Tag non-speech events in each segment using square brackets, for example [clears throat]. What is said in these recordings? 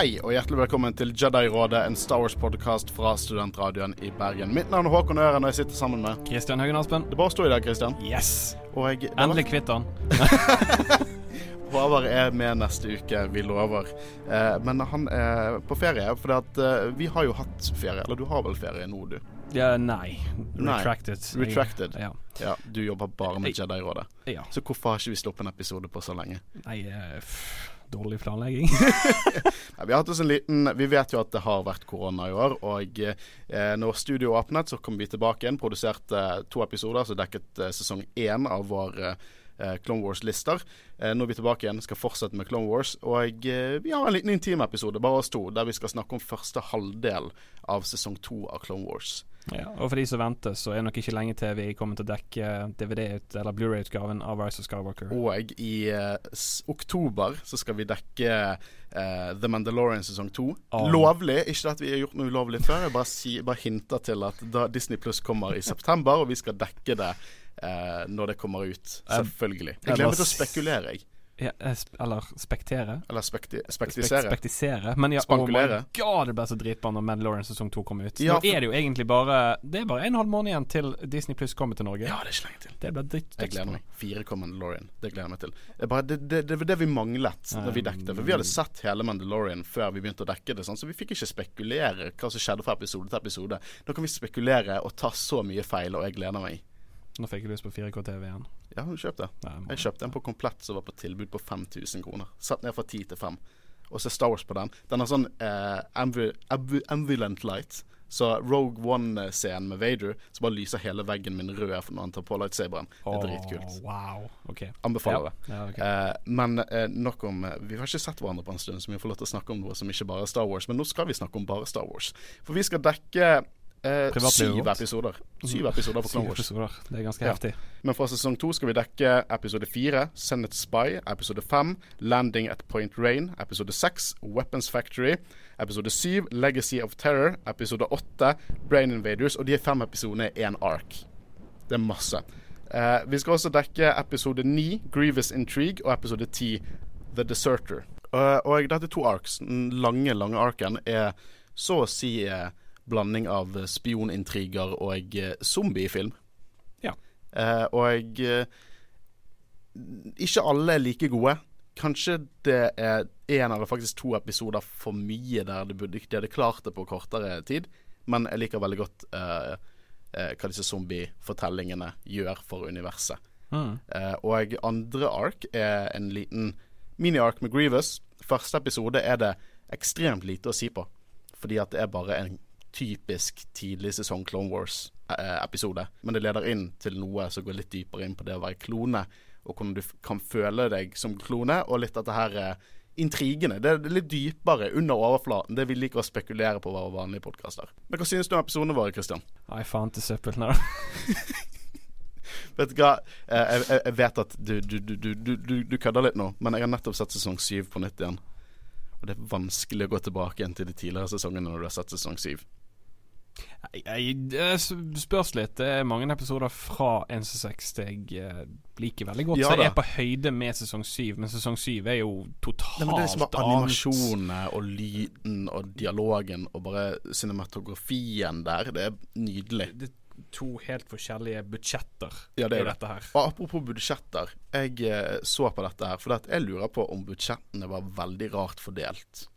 Hei og hjertelig velkommen til Jedi-rådet, en Star Wars-podkast fra studentradioen i Bergen. Mitt navn er Håkon Øren, og jeg sitter sammen med Kristian Haugen Aspen. Det bare står i dag, Kristian. Yes! Jeg, var... Endelig kvitt han. [laughs] Håvard er med neste uke, vi lover. Eh, men han er på ferie, for eh, vi har jo hatt ferie. Eller du har vel ferie nå, du? Ja, nei. Nei. Retracted. Retracted. Ja. Ja, du jobber bare med Jedi-rådet. ja. Så hvorfor har ikke vi sluppet en episode på så lenge? Nei, uh, dårlig planlegging. [laughs] ja, vi har hatt oss en liten Vi vet jo at det har vært korona i år. Og eh, når studioet åpnet, så kom vi tilbake igjen. Produserte eh, to episoder som dekket eh, sesong én av vår eh, Clone Wars-lister. Eh, nå er vi tilbake igjen, skal fortsette med Clone Wars. Og eh, vi har en liten intim episode, bare oss to, der vi skal snakke om første halvdel av sesong to av Clone Wars. Ja. Og for de som venter, så er det nok ikke lenge til vi kommer til å dekke DVD- eller Blu-ray-utgaven av Rise of Skywalker. Og i uh, oktober så skal vi dekke uh, The Mandalorian sesong to. Oh. Lovlig. Ikke at vi har gjort noe ulovlig før. Jeg bare, si, bare hinter til at Disney Pluss kommer i september, og vi skal dekke det uh, når det kommer ut. Selvfølgelig. Jeg gleder meg til å spekulere, jeg. Eh, eller spektere. Eller spekti Spek spektisere. spektisere. Men ja, Spankulere. oh god, det ble så dritbra når Mandalorian sesong to kom ut. Ja, Nå er det jo egentlig bare Det er bare en halv måned igjen til Disney Pluss kommer til Norge. Ja, det er ikke lenge til. Det blir dritt Jeg gleder meg. Fire kom Mandalorian. Det gleder jeg meg til. Det, var det, det, det det vi manglet da vi dekket. For vi hadde sett hele Mandalorian før vi begynte å dekke det, sånn, så vi fikk ikke spekulere hva som skjedde fra episode til episode. Nå kan vi spekulere og ta så mye feil, og jeg gleder meg. Nå fikk jeg lyst på 4K-TV igjen. Ja, kjøp det. Nei, jeg kjøpte en på komplett som var på tilbud på 5000 kroner. Satt ned fra 10 til 5. Og så Star Wars på den. Den har sånn eh, ambu, ambu, ambulant light. Så Rogue One-scenen med Vader, så bare lyser hele veggen min rød når han tar på lightsaberen. Det er dritkult. Oh, Wow. Ok. Anbefaler det. Ja, okay. Eh, men eh, nok om eh, Vi har ikke sett hverandre på en stund, så vi får lov til å snakke om noe som ikke bare er Star Wars. Men nå skal vi snakke om bare Star Wars. For vi skal dekke eh, syv episoder. Syv episoder på Clone Wars. episoder. Det er ganske Ja. heftig. Men fra sesong to skal vi dekke episode fire, Senate Spy, episode fem, Landing at Point Rain, episode seks, Weapons Factory, episode syv, Legacy of Terror, episode åtte, Brain Invaders, og de fem episodene er én ark. Det er masse. Eh, vi skal også dekke episode ni, Grievous Intrigue, og episode ti, The Deserter. Eh, og dette to arks. Den lange, lange arken er så å si eh, blanding av spionintriger og eh, zombiefilm. Ja. Eh, og eh, ikke alle er like gode. Kanskje det er én eller faktisk to episoder for mye der de, hadde klart det på kortere tid. Men jeg liker veldig godt eh, eh, hva disse zombiefortellingene gjør for universet. Mm. Eh, og andre ark er en liten mini-ark med Grievous. Første episode er det ekstremt lite å si på, fordi at det er bare en typisk tidlig sesong Clone Wars-episode. Men det leder inn til noe som går litt dypere inn på det å være klone, og hvordan du kan føle deg som klone, og litt dette her eh, intrigene. Det er litt dypere under overflaten. Det vi liker å spekulere på våre vanlige podkaster. Men hva synes du om episodene våre, Christian? Nei, faen til søppel. Nei. [laughs] Vet du hva, Eh, jeg, jeg, jeg vet at du, du, du, du, du, du, du kødder litt nå, men jeg har nettopp sett sesong syv på nytt igjen. Og det er vanskelig å gå tilbake igjen til de tidligere sesongene når du har sett sesong syv. Det spørs litt. Det er mange episoder fra 1-6 jeg eh, liker veldig godt. Ja så jeg er på høyde med sesong 7, men sesong 7 er jo totalt annet. det er bare annet. animasjonene og lyden og dialogen og bare cinematografien der. Det er nydelig. Det er to helt forskjellige budsjetter Ja, det er det. dette her. Og apropos budsjetter. Jeg eh, så på dette her, for jeg lurer på om budsjettene var veldig rart fordelt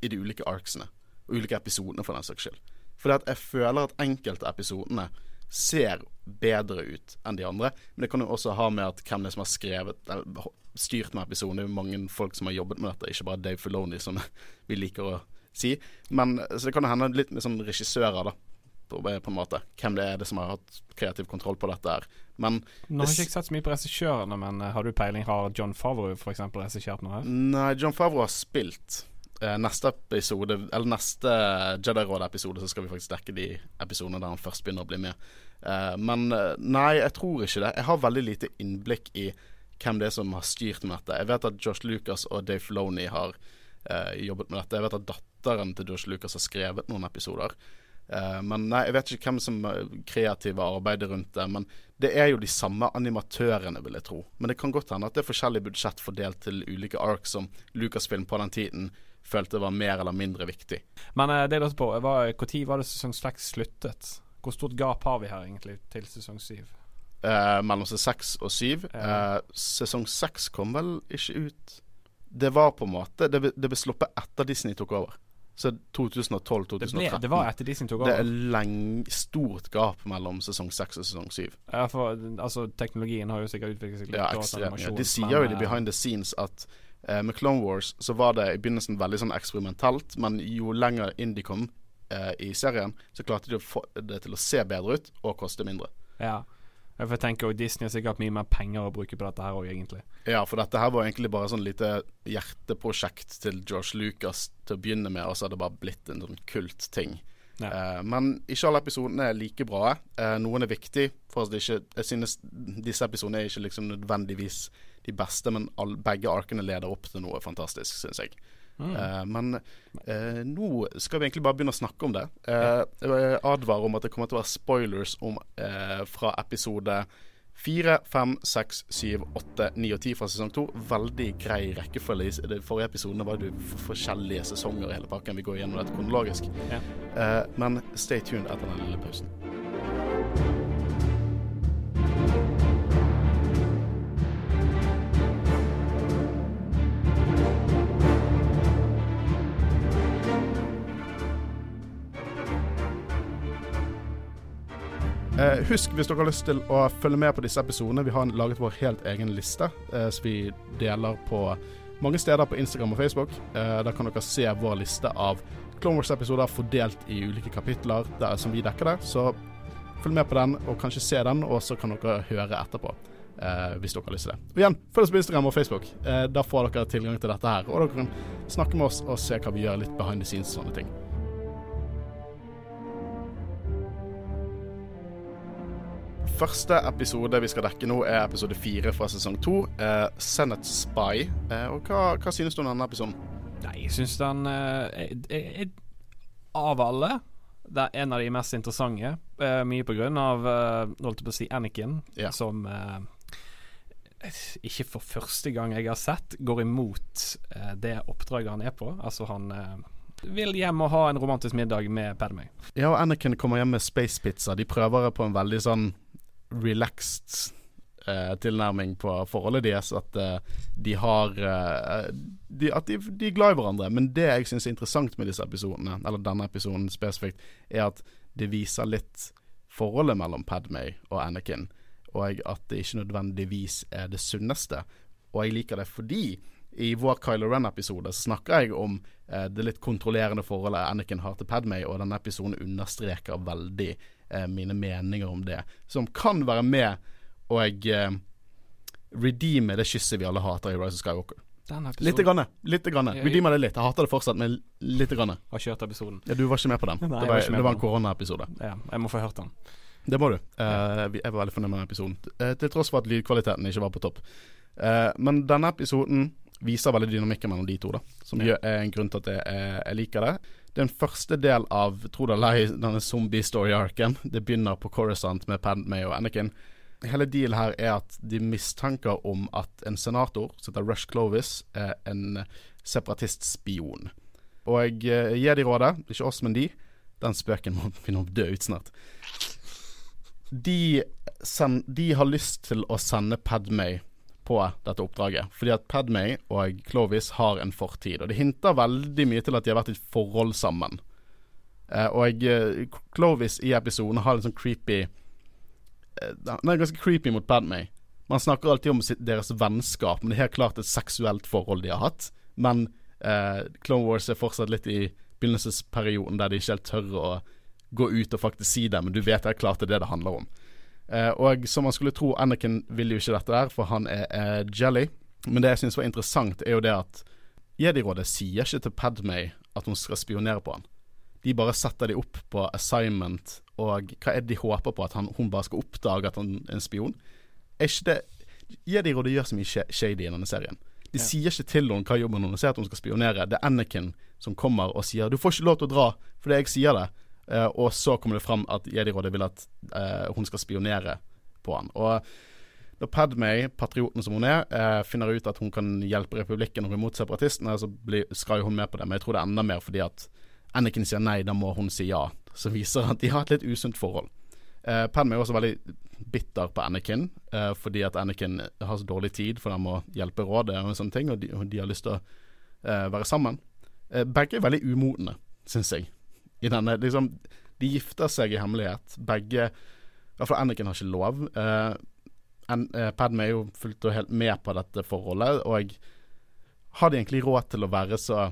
i de ulike arcsene, Og ulike episodene, for den saks skyld. Fordi at jeg føler at enkelte episodene ser bedre ut enn de andre. Men det kan jo også ha med at hvem det er som har skrevet eller styrt med episoden. Det er jo mange folk som har jobbet med dette, ikke bare Dave Filoni, som [laughs] vi liker å si. Men Så det kan jo hende litt med sånn regissører, da. På, på en måte. Hvem det er det som har hatt kreativ kontroll på dette her. Men Nå har jeg ikke sett så mye på regissørene, men eh, har du peiling? Har John Favreau f.eks. regissert noe her? Nei, John Favreau har spilt. Eh, neste episode Eller neste Jedi-råd-episode, så skal vi faktisk dekke de episodene der han først begynner å bli med. Eh, men eh, nei, jeg tror ikke det. Jeg har veldig lite innblikk i hvem det er som har styrt med dette. Jeg vet at Josh Lucas og Dave Floney har jobbet med dette. Jeg vet at datteren til Josh Lucas har skrevet noen episoder. Men nei, jeg vet ikke hvem som kreative arbeider rundt det. Men det er jo de samme animatørene, vil jeg tro. Men det kan godt hende at det er forskjellig budsjett fordelt til ulike arcs som Lucasfilm på den tiden følte var mer eller mindre viktig. Men uh, det jeg lurte på, var når var det sesong seks sluttet? Hvor stort gap har vi her egentlig til sesong syv? Uh, mellom sesong seks og syv. Uh, sesong seks kom vel ikke ut Det var på en måte Det, det ble sluppet etter Disney tok over. Så 2012-2013. Det, det, var etter Disney tok over? Det er leng, stort gap mellom sesong seks og sesong syv. Ja, for altså, teknologien har jo sikkert utviklet seg litt. Ja, ekstremt. Ja. De sier jo i Behind the Scenes at uh, med Clone Wars så var det i begynnelsen veldig sånn eksperimentelt, men jo lenger inn de kom eh, i serien, så klarte de å få det til å se bedre ut og koste mindre. Ja for jeg tenker også Disney har sikkert mye mer penger å bruke på dette her òg, egentlig. Ja, for dette her var egentlig bare sånn lite hjerteprosjekt til George Lucas til å begynne med, og så har det bare blitt en sånn kultting. Ja. Eh, men ikke alle episodene er like bra. Eh, noen er viktig. For jeg synes disse episodene er ikke liksom nødvendigvis de beste, men all, begge arkene leder opp til noe fantastisk, syns jeg. Mm. Uh, men uh, nå skal vi egentlig bare begynne å snakke om det. Uh, jeg advarer om at det kommer til å være spoilers om, fra episode 4, 5, 6, 7, 8, 9 og 10 fra sesong 2. Veldig grei rekkefølge. I de forrige episodene var det forskjellige sesonger i hele pakken. Vi går gjennom dette kronologisk. Ja. men stay tuned etter den lille pausen. Eh, husk hvis dere har lyst til å følge med på disse episodene. Vi har laget vår helt egen liste eh, som vi deler på mange steder på Instagram og Facebook. Eh, der kan dere se vår liste av Clone Wars-episoder fordelt i ulike kapitler der, som vi dekker det. Så følg med på den, og kanskje se den, og så kan dere høre etterpå. Eh, hvis dere har lyst til det. Og igjen, følg oss på Instagram og Facebook. Eh, da får dere tilgang til dette her. Og dere kan snakke med oss og se hva vi gjør litt behind the scenes og sånne ting. Første episode vi skal dekke nå, er episode fire fra sesong to. Eh, Senate Spy. Eh, og hva, hva, synes du om denne episoden? Nei, jeg synes den eh, er, er, Av alle det er en av de mest interessante. Eh, mye på grunn av eh, holdt på å si Anakin, ja. som eh, ikke for første gang jeg har sett, går imot eh, det oppdraget han er på. Altså, han vil hjem og ha en romantisk middag med Padmay. Ja, og Anakin kommer hjem med space pizza. De prøver på en veldig sånn relaxed eh, tilnærming på forholdet deres. At eh, de har eh, de, At de, de, er glad i hverandre. Men det jeg syns er interessant med disse episodene, eller denne episoden spesifikt, er at det viser litt forholdet mellom Padmay og Anakin, og at det ikke nødvendigvis er det sunneste. Og jeg liker det fordi i vår Kylo Ren-episode snakker jeg om eh, det litt kontrollerende forholdet Anakin har til Padmay, og denne episoden understreker veldig mine meninger om det, som kan være med og eh, redeeme det kysset vi alle hater i Rise of Skywalker. Lite grann. Litt grann. Redeemer det litt. Jeg hater det fortsatt, men lite grann. Har kjørt episoden. Ja, du var ikke med på den. Nei, det var, det var en koronaepisode. Ja, jeg må få hørt den. Det må du. Uh, jeg var veldig fornøyd med den episoden. Uh, til tross for at lydkvaliteten ikke var på topp. Uh, men denne episoden viser veldig dynamikken mellom de to, da. Som ja. er en grunn til at jeg, jeg liker det. Er første del av tro det eller denne zombie story-arken. Det begynner på Corisont med Padmay og Anakin. Hele dealen her er at de mistanker om at en senator, som heter Rush Clovis, er en separatistspion. Og jeg eh, gir de rådet, ikke oss, men de. Den spøken må begynne å dø ut snart. De, send, de har lyst til å sende Padmay på dette oppdraget. Fordi at Padmay og Clovis har en fortid. Og det hinter veldig mye til at de har vært i et forhold sammen. Eh, og eh, Clovis i episoden har en sånn creepy eh, Den er ganske creepy mot Padmay. Man snakker alltid om deres vennskap, men det er helt klart et seksuelt forhold de har hatt. Men eh, Clone Wars er fortsatt litt i begynnelsesperioden der de ikke helt tør å gå ut og faktisk si det, men du vet helt klart det er det det handler om. Uh, og som man skulle tro, Anakin vil jo ikke dette der, for han er, er jelly. Men det jeg syns var interessant, er jo det at Jedi-rådet sier ikke til Padmay at hun skal spionere på han. De bare setter de opp på assignment, og hva er det de håper på? At han, hun bare skal oppdage at han er en spion? Er ikke det Jedi-rådet gjør så mye shady i denne serien. De ja. sier ikke til henne hva jobben hennes er, at hun skal spionere. Det er Anakin som kommer og sier 'du får ikke lov til å dra fordi jeg sier det'. Uh, og så kommer det fram at Jedi-rådet vil at uh, hun skal spionere på han. Og Når Padmay, patrioten som hun er, eh, finner ut at hun kan hjelpe republikken og mot separatistene, så blir, skal jo hun med på det. Men jeg tror det er enda mer fordi at Anakin sier nei, da må hun si ja. Som viser at de har et litt usunt forhold. Eh, Padmay er også veldig bitter på Anakin, eh, fordi at Anakin har så dårlig tid, for han må hjelpe rådet og sånne ting, og de, de har lyst til å eh, være sammen. Eh, begge er veldig umodne, syns jeg. I denne, liksom, de gifter seg i hemmelighet. Begge I hvert fall Anakin har ikke lov. Uh, en, uh, Padme er jo fullt og helt med på dette forholdet, og har de egentlig råd til å være så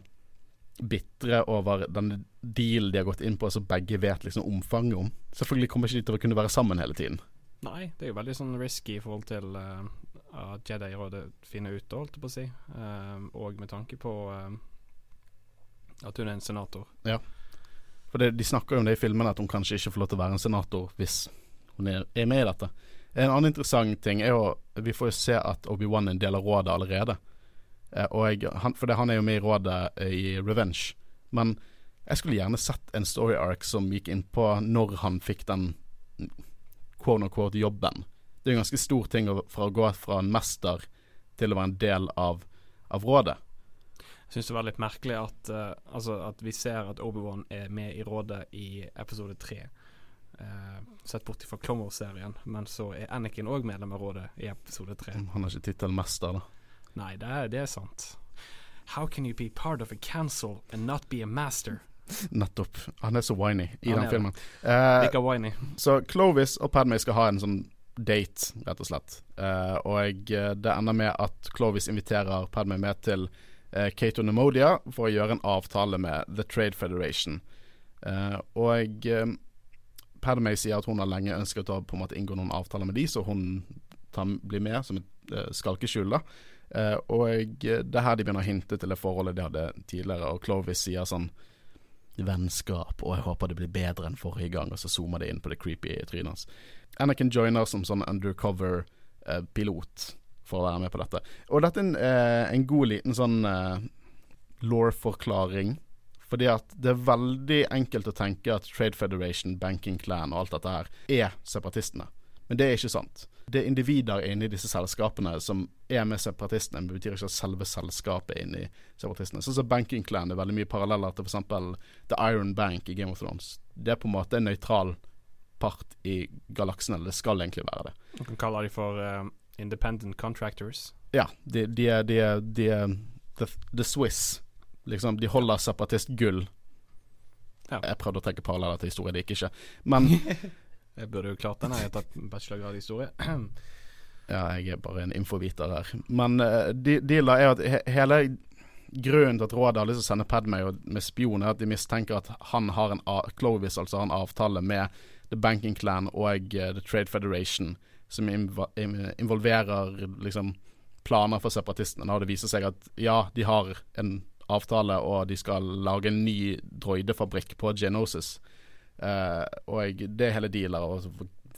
bitre over den dealen de har gått inn på, som begge vet liksom omfanget om? Selvfølgelig kommer ikke de til å kunne være sammen hele tiden. Nei, det er jo veldig sånn risky i forhold til uh, at Jedi-rådet finner ut, holdt jeg på å si. Uh, og med tanke på uh, at hun er en senator. Ja. For det, de snakker jo om det i filmene, at hun kanskje ikke får lov til å være en senator hvis hun er, er med i dette. En annen interessant ting er jo Vi får jo se at Obi-Wan er en del av rådet allerede. Eh, og jeg, han, for det, han er jo med i rådet eh, i Revenge. Men jeg skulle gjerne sett en story arc som gikk inn på når han fikk den quote unquote jobben. Det er jo en ganske stor ting fra å gå fra en mester til å være en del av, av rådet. Jeg syns det var litt merkelig at, uh, altså at vi ser at Obi-Wan er med i rådet i episode tre Uh, sett bort fra Clone Wars-serien, men så er Anakin òg medlem av rådet i episode tre. Mm, han har ikke tittel mester, da. Nei, det er, det er sant. How can you be part of a council and not be a master? Nettopp. Han er så whiny i den filmen. Uh, Like whiny. Så Clovis og Padme skal ha en sånn date, rett og slett. Uh, og det ender med at Clovis inviterer Padme med til eh, Kato Nemodia for å gjøre en avtale med The Trade Federation. Eh, og eh, Padmay sier at hun har lenge ønsket å på en måte inngå noen avtaler med de, så hun tar, blir med som et eh, skalkeskjul. da uh, Og det er her de begynner å hinte til det forholdet de hadde tidligere, og Clovis sier sånn Vennskap, og jeg håper det blir bedre enn forrige gang, og så zoomer de inn på det creepy trynet hans. Anakin joiner som sånn undercover uh, pilot for å være med på dette. Og dette er en, en god liten sånn law-forklaring fordi at det er veldig enkelt å tenke at Trade Federation, Banking Clan og alt dette her er separatistene. Men det er ikke sant. Det er individer inne i disse selskapene som er med separatistene, men det betyr ikke at selve selskapet er inne i separatistene. Sånn som Banking Clan er veldig mye paralleller til f.eks. The Iron Bank i Game of Thrones. Det er på en måte en nøytral part i galaksen, eller det skal egentlig være det. Du kan kalle de for uh, independent contractors. Ja, de, de, er, de, er, de er the, the Swiss Liksom, de holder separatist-gull. Ja. Jeg prøvde å trekke paralleller til historie, det gikk ikke. Men [laughs] Jeg burde jo klart den, jeg har tatt bachelorgrad i historie. [clears throat] ja, jeg er bare en infoviter her. Men uh, de, dealer er at he hele grunnen til at rådet har lyst til å sende Padmay med spion, er at de mistenker at han har en Clovis altså har en avtale med The Banking Clan og uh, The Trade Federation, som involverer liksom planer for separatistene. Og det viser seg at ja, de har en avtale, og de skal lage en ny droidefabrikk på Genosis. Uh, og det hele dealer å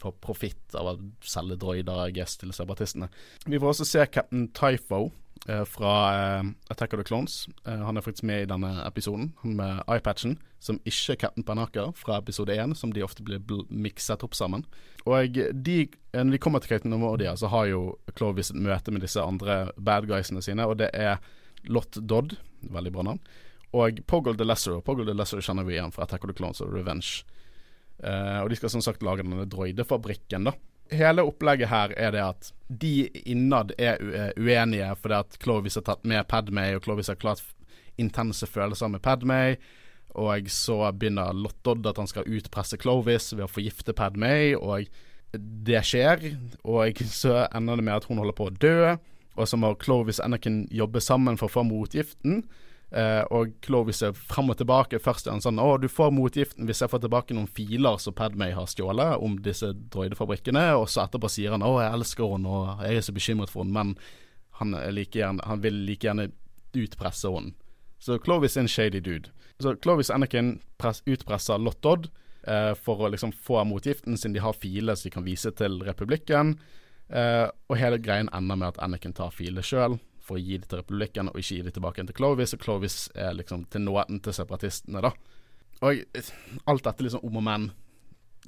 få profitt av å selge droider til separatistene. Vi får også se Captain Typho fra uh, Attack of the Clones. han er faktisk med i denne episoden, han med eyepatchen, som ikke er Captain Panaka fra episode 1, som de ofte blir mikset opp sammen. Og de, når de kommer til Captain Nomodia, så har jo Clovis et møte med disse andre bad guysene sine, og det er Lot Dodd, veldig bra navn, og Poggle the Lesser. Poggle the Lesser kjenner vi igjen fra Attack of the Clones og Revenge. Og de skal som sagt lage denne droidefabrikken, da. Hele opplegget her er det at de innad er uenige fordi at Clovis har tatt med Padmay, og Clovis har klart intense følelser med Padmay. Og så begynner Lottodd at han skal utpresse Clovis ved å forgifte Padmay, og det skjer. Og så ender det med at hun holder på å dø. Og så må Clovis og Anakin jobbe sammen for å få motgiften. Uh, og Clovis er frem og tilbake. Først er han sånn 'Å, du får motgiften hvis jeg får tilbake noen filer som Padmay har stjålet om disse droidefabrikkene'. Og så etterpå sier han 'Å, jeg elsker henne, og jeg er så bekymret for henne', men han, like gjerne, han vil like gjerne utpresse henne. Så Clovis er en shady dude. Så Clovis Anakin press, utpresser Lottod uh, for å liksom få motgiften, siden de har filer som de kan vise til republikken. Uh, og hele greien ender med at Anakin tar filer sjøl for å gi det til republikken, og ikke gi det tilbake til Clovis. Og Clovis er liksom til nåden til separatistene, da. Og alt dette liksom om og men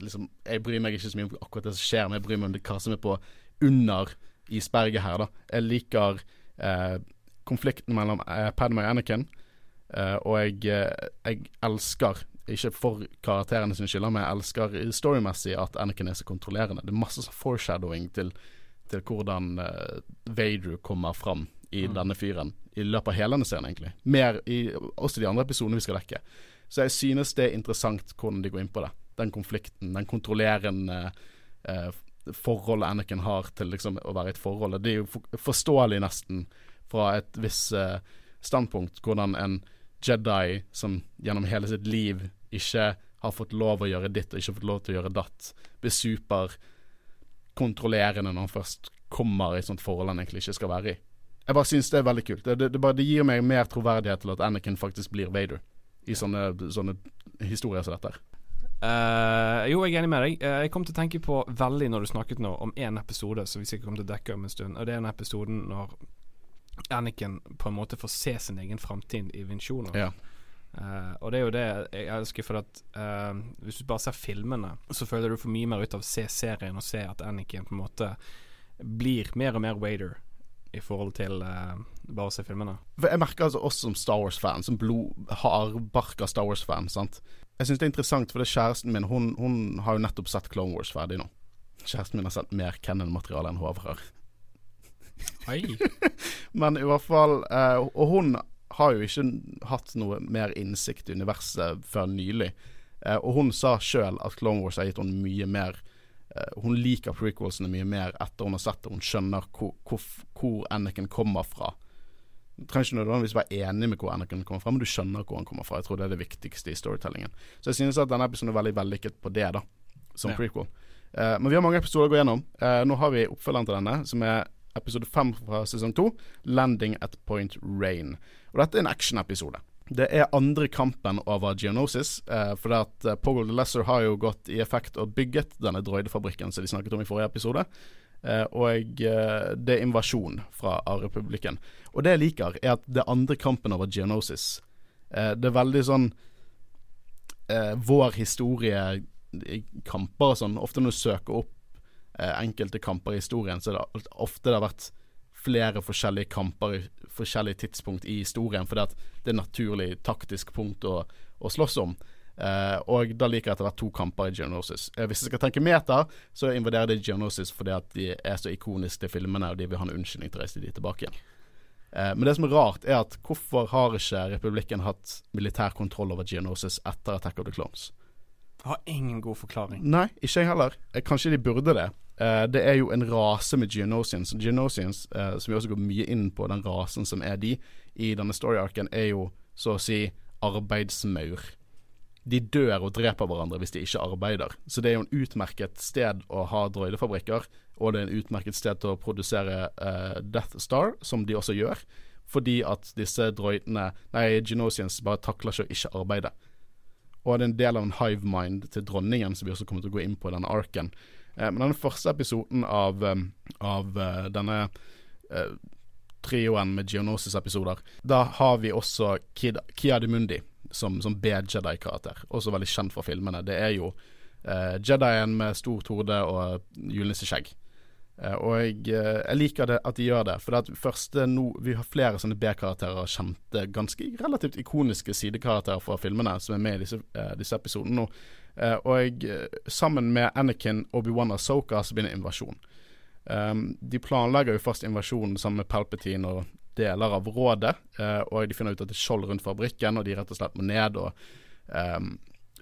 liksom, Jeg bryr meg ikke så mye om akkurat det som skjer, men jeg bryr meg om hva som er på under isberget her, da. Jeg liker eh, konflikten mellom eh, Padme og Anakin, eh, og jeg, eh, jeg, elsker ikke for karakterene sin skyld, men jeg elsker storymessig at Anakin er så kontrollerende. Det er masse sånn foreshadowing til, til hvordan uh, Vader kommer fram i mm. denne fyren i løpet av hele denne serien, egentlig. Mer i også de andre episodene vi skal dekke. Så jeg synes det er interessant hvordan de går inn på det. Den konflikten, den kontrollerende eh, forholdet Anakin har til liksom, å være i et forhold. Det er jo forståelig nesten fra et visst eh, standpunkt hvordan en Jedi som gjennom hele sitt liv ikke har fått lov å gjøre ditt og ikke fått lov til å gjøre datt, blir superkontrollerende når han først kommer i et sånt forhold han egentlig ikke skal være i. Jeg bare synes det er veldig kult. Det, det, det, bare, det gir meg mer troverdighet til at Anakin faktisk blir Vader i sånne, sånne historier som dette. Uh, jo, jeg er enig med deg. Uh, jeg kom til å tenke på veldig når du snakket nå om én episode som vi sikkert kommer til å dekke om en stund. Og det er den episoden når Anakin på en måte får se sin egen framtid i vinsjoner. Ja. Uh, og det er jo det jeg elsker, for at hvis du bare ser filmene, så føler du for mye mer ut av å se serien og se at Anakin på en måte blir mer og mer Wader i forhold til bare å se filmene. Jeg merker altså oss som Star Wars-fan, som blodhardbarka Star Wars-fan, sant jeg syns det er interessant, for det er kjæresten min hun, hun, har jo nettopp sett Clone Wars ferdig nå. Kjæresten min har sett mer Kennan-materiale enn Håvard har. [laughs] Men i hvert fall uh, Og hun har jo ikke hatt noe mer innsikt i universet før nylig. Uh, og hun sa sjøl at Clone Wars har gitt henne mye mer Hun liker prequelsene mye mer etter hun har sett det. Hun skjønner hvor, hvor, hvor Anakin kommer fra. Du trenger ikke nødvendigvis være enig med hvor Anakin kommer fra, men du skjønner hvor han kommer fra. Jeg tror det er det viktigste i storytellingen. Så jeg synes at denne episoden er veldig vellykket på det, da, som ja. prequel. Uh, men vi har mange episoder å gå gjennom. Uh, nå har vi oppfølgeren til denne, som er episode fem fra sesong to, 'Landing at Point Rain'. Og dette er en actionepisode. Det er andre kampen over Geonosis. eh, for at uh, Poggle the Lesser har jo gått i effekt og bygget denne droidefabrikken som vi snakket om i forrige episode. Eh, og det er invasjon fra av republikken. Og det jeg liker, er at det andre kampen over Geonosis eh, Det er veldig sånn eh, Vår historie kamper og sånn. Ofte når du søker opp eh, enkelte kamper i historien, så er det ofte det har vært flere forskjellige kamper i forskjellige tidspunkt i historien, fordi det er naturlig taktisk punkt å, å slåss om. Uh, og da liker jeg at det har vært to kamper i Geonosis. Uh, hvis jeg skal tenke meter, så invaderer de Geonosis fordi at de er så ikoniske til filmene, og de vil ha en unnskyldning til å reise de tilbake igjen. Eh, men det som er rart, er at hvorfor har ikke republikken hatt militær kontroll over Geonosis etter Attack of the Clones? Jeg har ingen god forklaring. Nei, ikke jeg heller. Eh, kanskje de burde det. Uh, det er jo en rase med Geonosians. Geonosians, uh, som vi også går mye inn på, den rasen som er de i denne story-arken, er jo så å si arbeidsmaur de dør og dreper hverandre hvis de ikke arbeider. Så det er jo en utmerket sted å ha droidefabrikker, og det er en utmerket sted til å produsere uh, Death Star, som de også gjør. Fordi at disse droidene, nei, Genosians, bare takler ikke å ikke arbeide. Og det er en del av en hive mind til dronningen, som vi også kommer til å gå inn på i denne arken. Eh, men denne første episoden av, um, av denne denne trioen med Geonosis-episoder, da har vi også Kid, Kia de Mundi som, som B-Jedi-karakter, også veldig kjent fra filmene. Det er jo eh, Jedien med stort hode og julenisseskjegg. Uh, og jeg, uh, jeg, liker det at de gjør det. For det første no, vi har flere sånne B-karakterer, kjente, ganske relativt ikoniske sidekarakterer fra filmene, som er med i disse, disse episodene nå. og jeg, sammen med Anakin, Obi-Wan og Soka så begynner invasjonen. invasjon. Um, de planlegger jo først invasjonen sammen med Palpatine og deler av rådet, eh, og de finner ut at det er skjold rundt fabrikken, og de rett og slett må ned og um,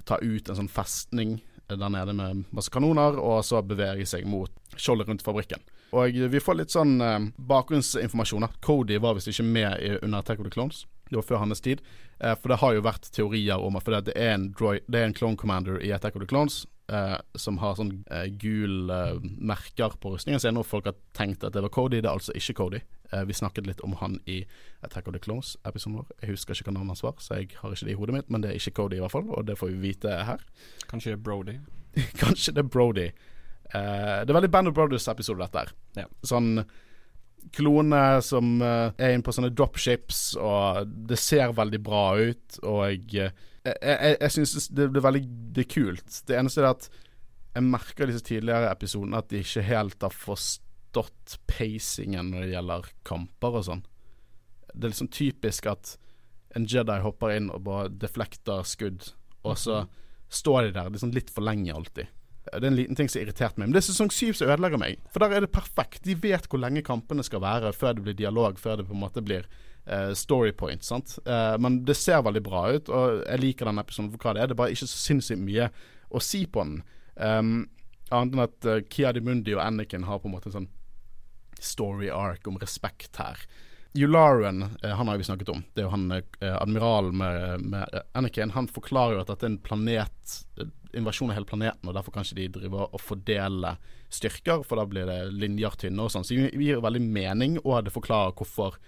ta ut en sånn festning der nede med masse kanoner, og så bevege seg mot skjoldet rundt fabrikken. Og vi får litt sånn eh, bakgrunnsinformasjon. Cody var visst ikke med i, under Attack of the Clones. Det var før hans tid. Eh, for det har jo vært teorier om at det er en, droid, det er en clone commander i Attack of the Clones eh, som har sånn eh, gul eh, merker på rustningen sin, og folk har tenkt at det var Cody. Det er altså ikke Cody. Eh, vi snakket litt om han i Attack of the Clones-episoden vår. Jeg husker ikke hva navnet hans var, så jeg har ikke det i hodet mitt, men det er ikke Cody i hvert fall, og det får vi vite her. Kanskje det er Brody. [laughs] Kanskje det er Brody. Uh, det er veldig Band of Brothers-episode, dette her. Ja. Sånn klone som uh, er inne på sånne dropships, og det ser veldig bra ut, og jeg, jeg, jeg, jeg syns det, det, er veldig det er kult. Det eneste er at jeg merker i disse tidligere episodene at de ikke helt har forstått forstått pacingen når det gjelder kamper og sånn. Det er liksom typisk at en Jedi hopper inn og bare deflekter skudd, og så mhm. står de der liksom litt for lenge alltid. Det er en liten ting som irriterte meg. Men det er sesong syv som ødelegger meg. For der er det perfekt. De vet hvor lenge kampene skal være før det blir dialog, før det på en måte blir uh, story point. Sant? Uh, men det ser veldig bra ut, og jeg liker den episoden for hva det er. Det er bare ikke så sinnssykt mye å si på den. Um, annet enn at uh, Kiadi Mundi og Anniken har på en måte en sånn story arc om respekt her. Yularen, uh, han har vi snakket om. Det er jo han uh, admiralen med, med Anakin. Han forklarer jo at dette er en planet invasjon av hele planeten, og derfor kan ikke de drive og fordele styrker, for da blir det linjer tynne og sånn. Så det gir veldig mening, og det forklarer hvorfor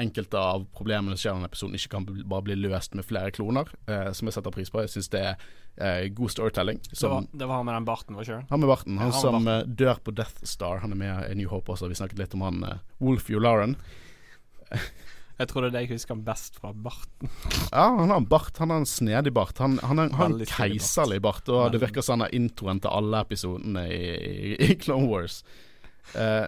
enkelte av problemene som skjer i denne episoden, ikke kan bare bli løst med flere kloner, eh, som jeg setter pris på. Jeg syns det er eh, god storytelling. Som, det, var, det var han med den barten, var ikke Han med barten. Han, han som barten. dør på Death Star. Han er med i New Hope også. Vi snakket litt om han eh, Wolf Yularen. [laughs] Jeg tror det er det jeg husker best fra barten. [laughs] ja, han har en bart. Han har en snedig bart. Han, han har en keiserlig bart, og Veldig. det virker som han har introen til alle episodene i, i, i Clone Wars. Eh,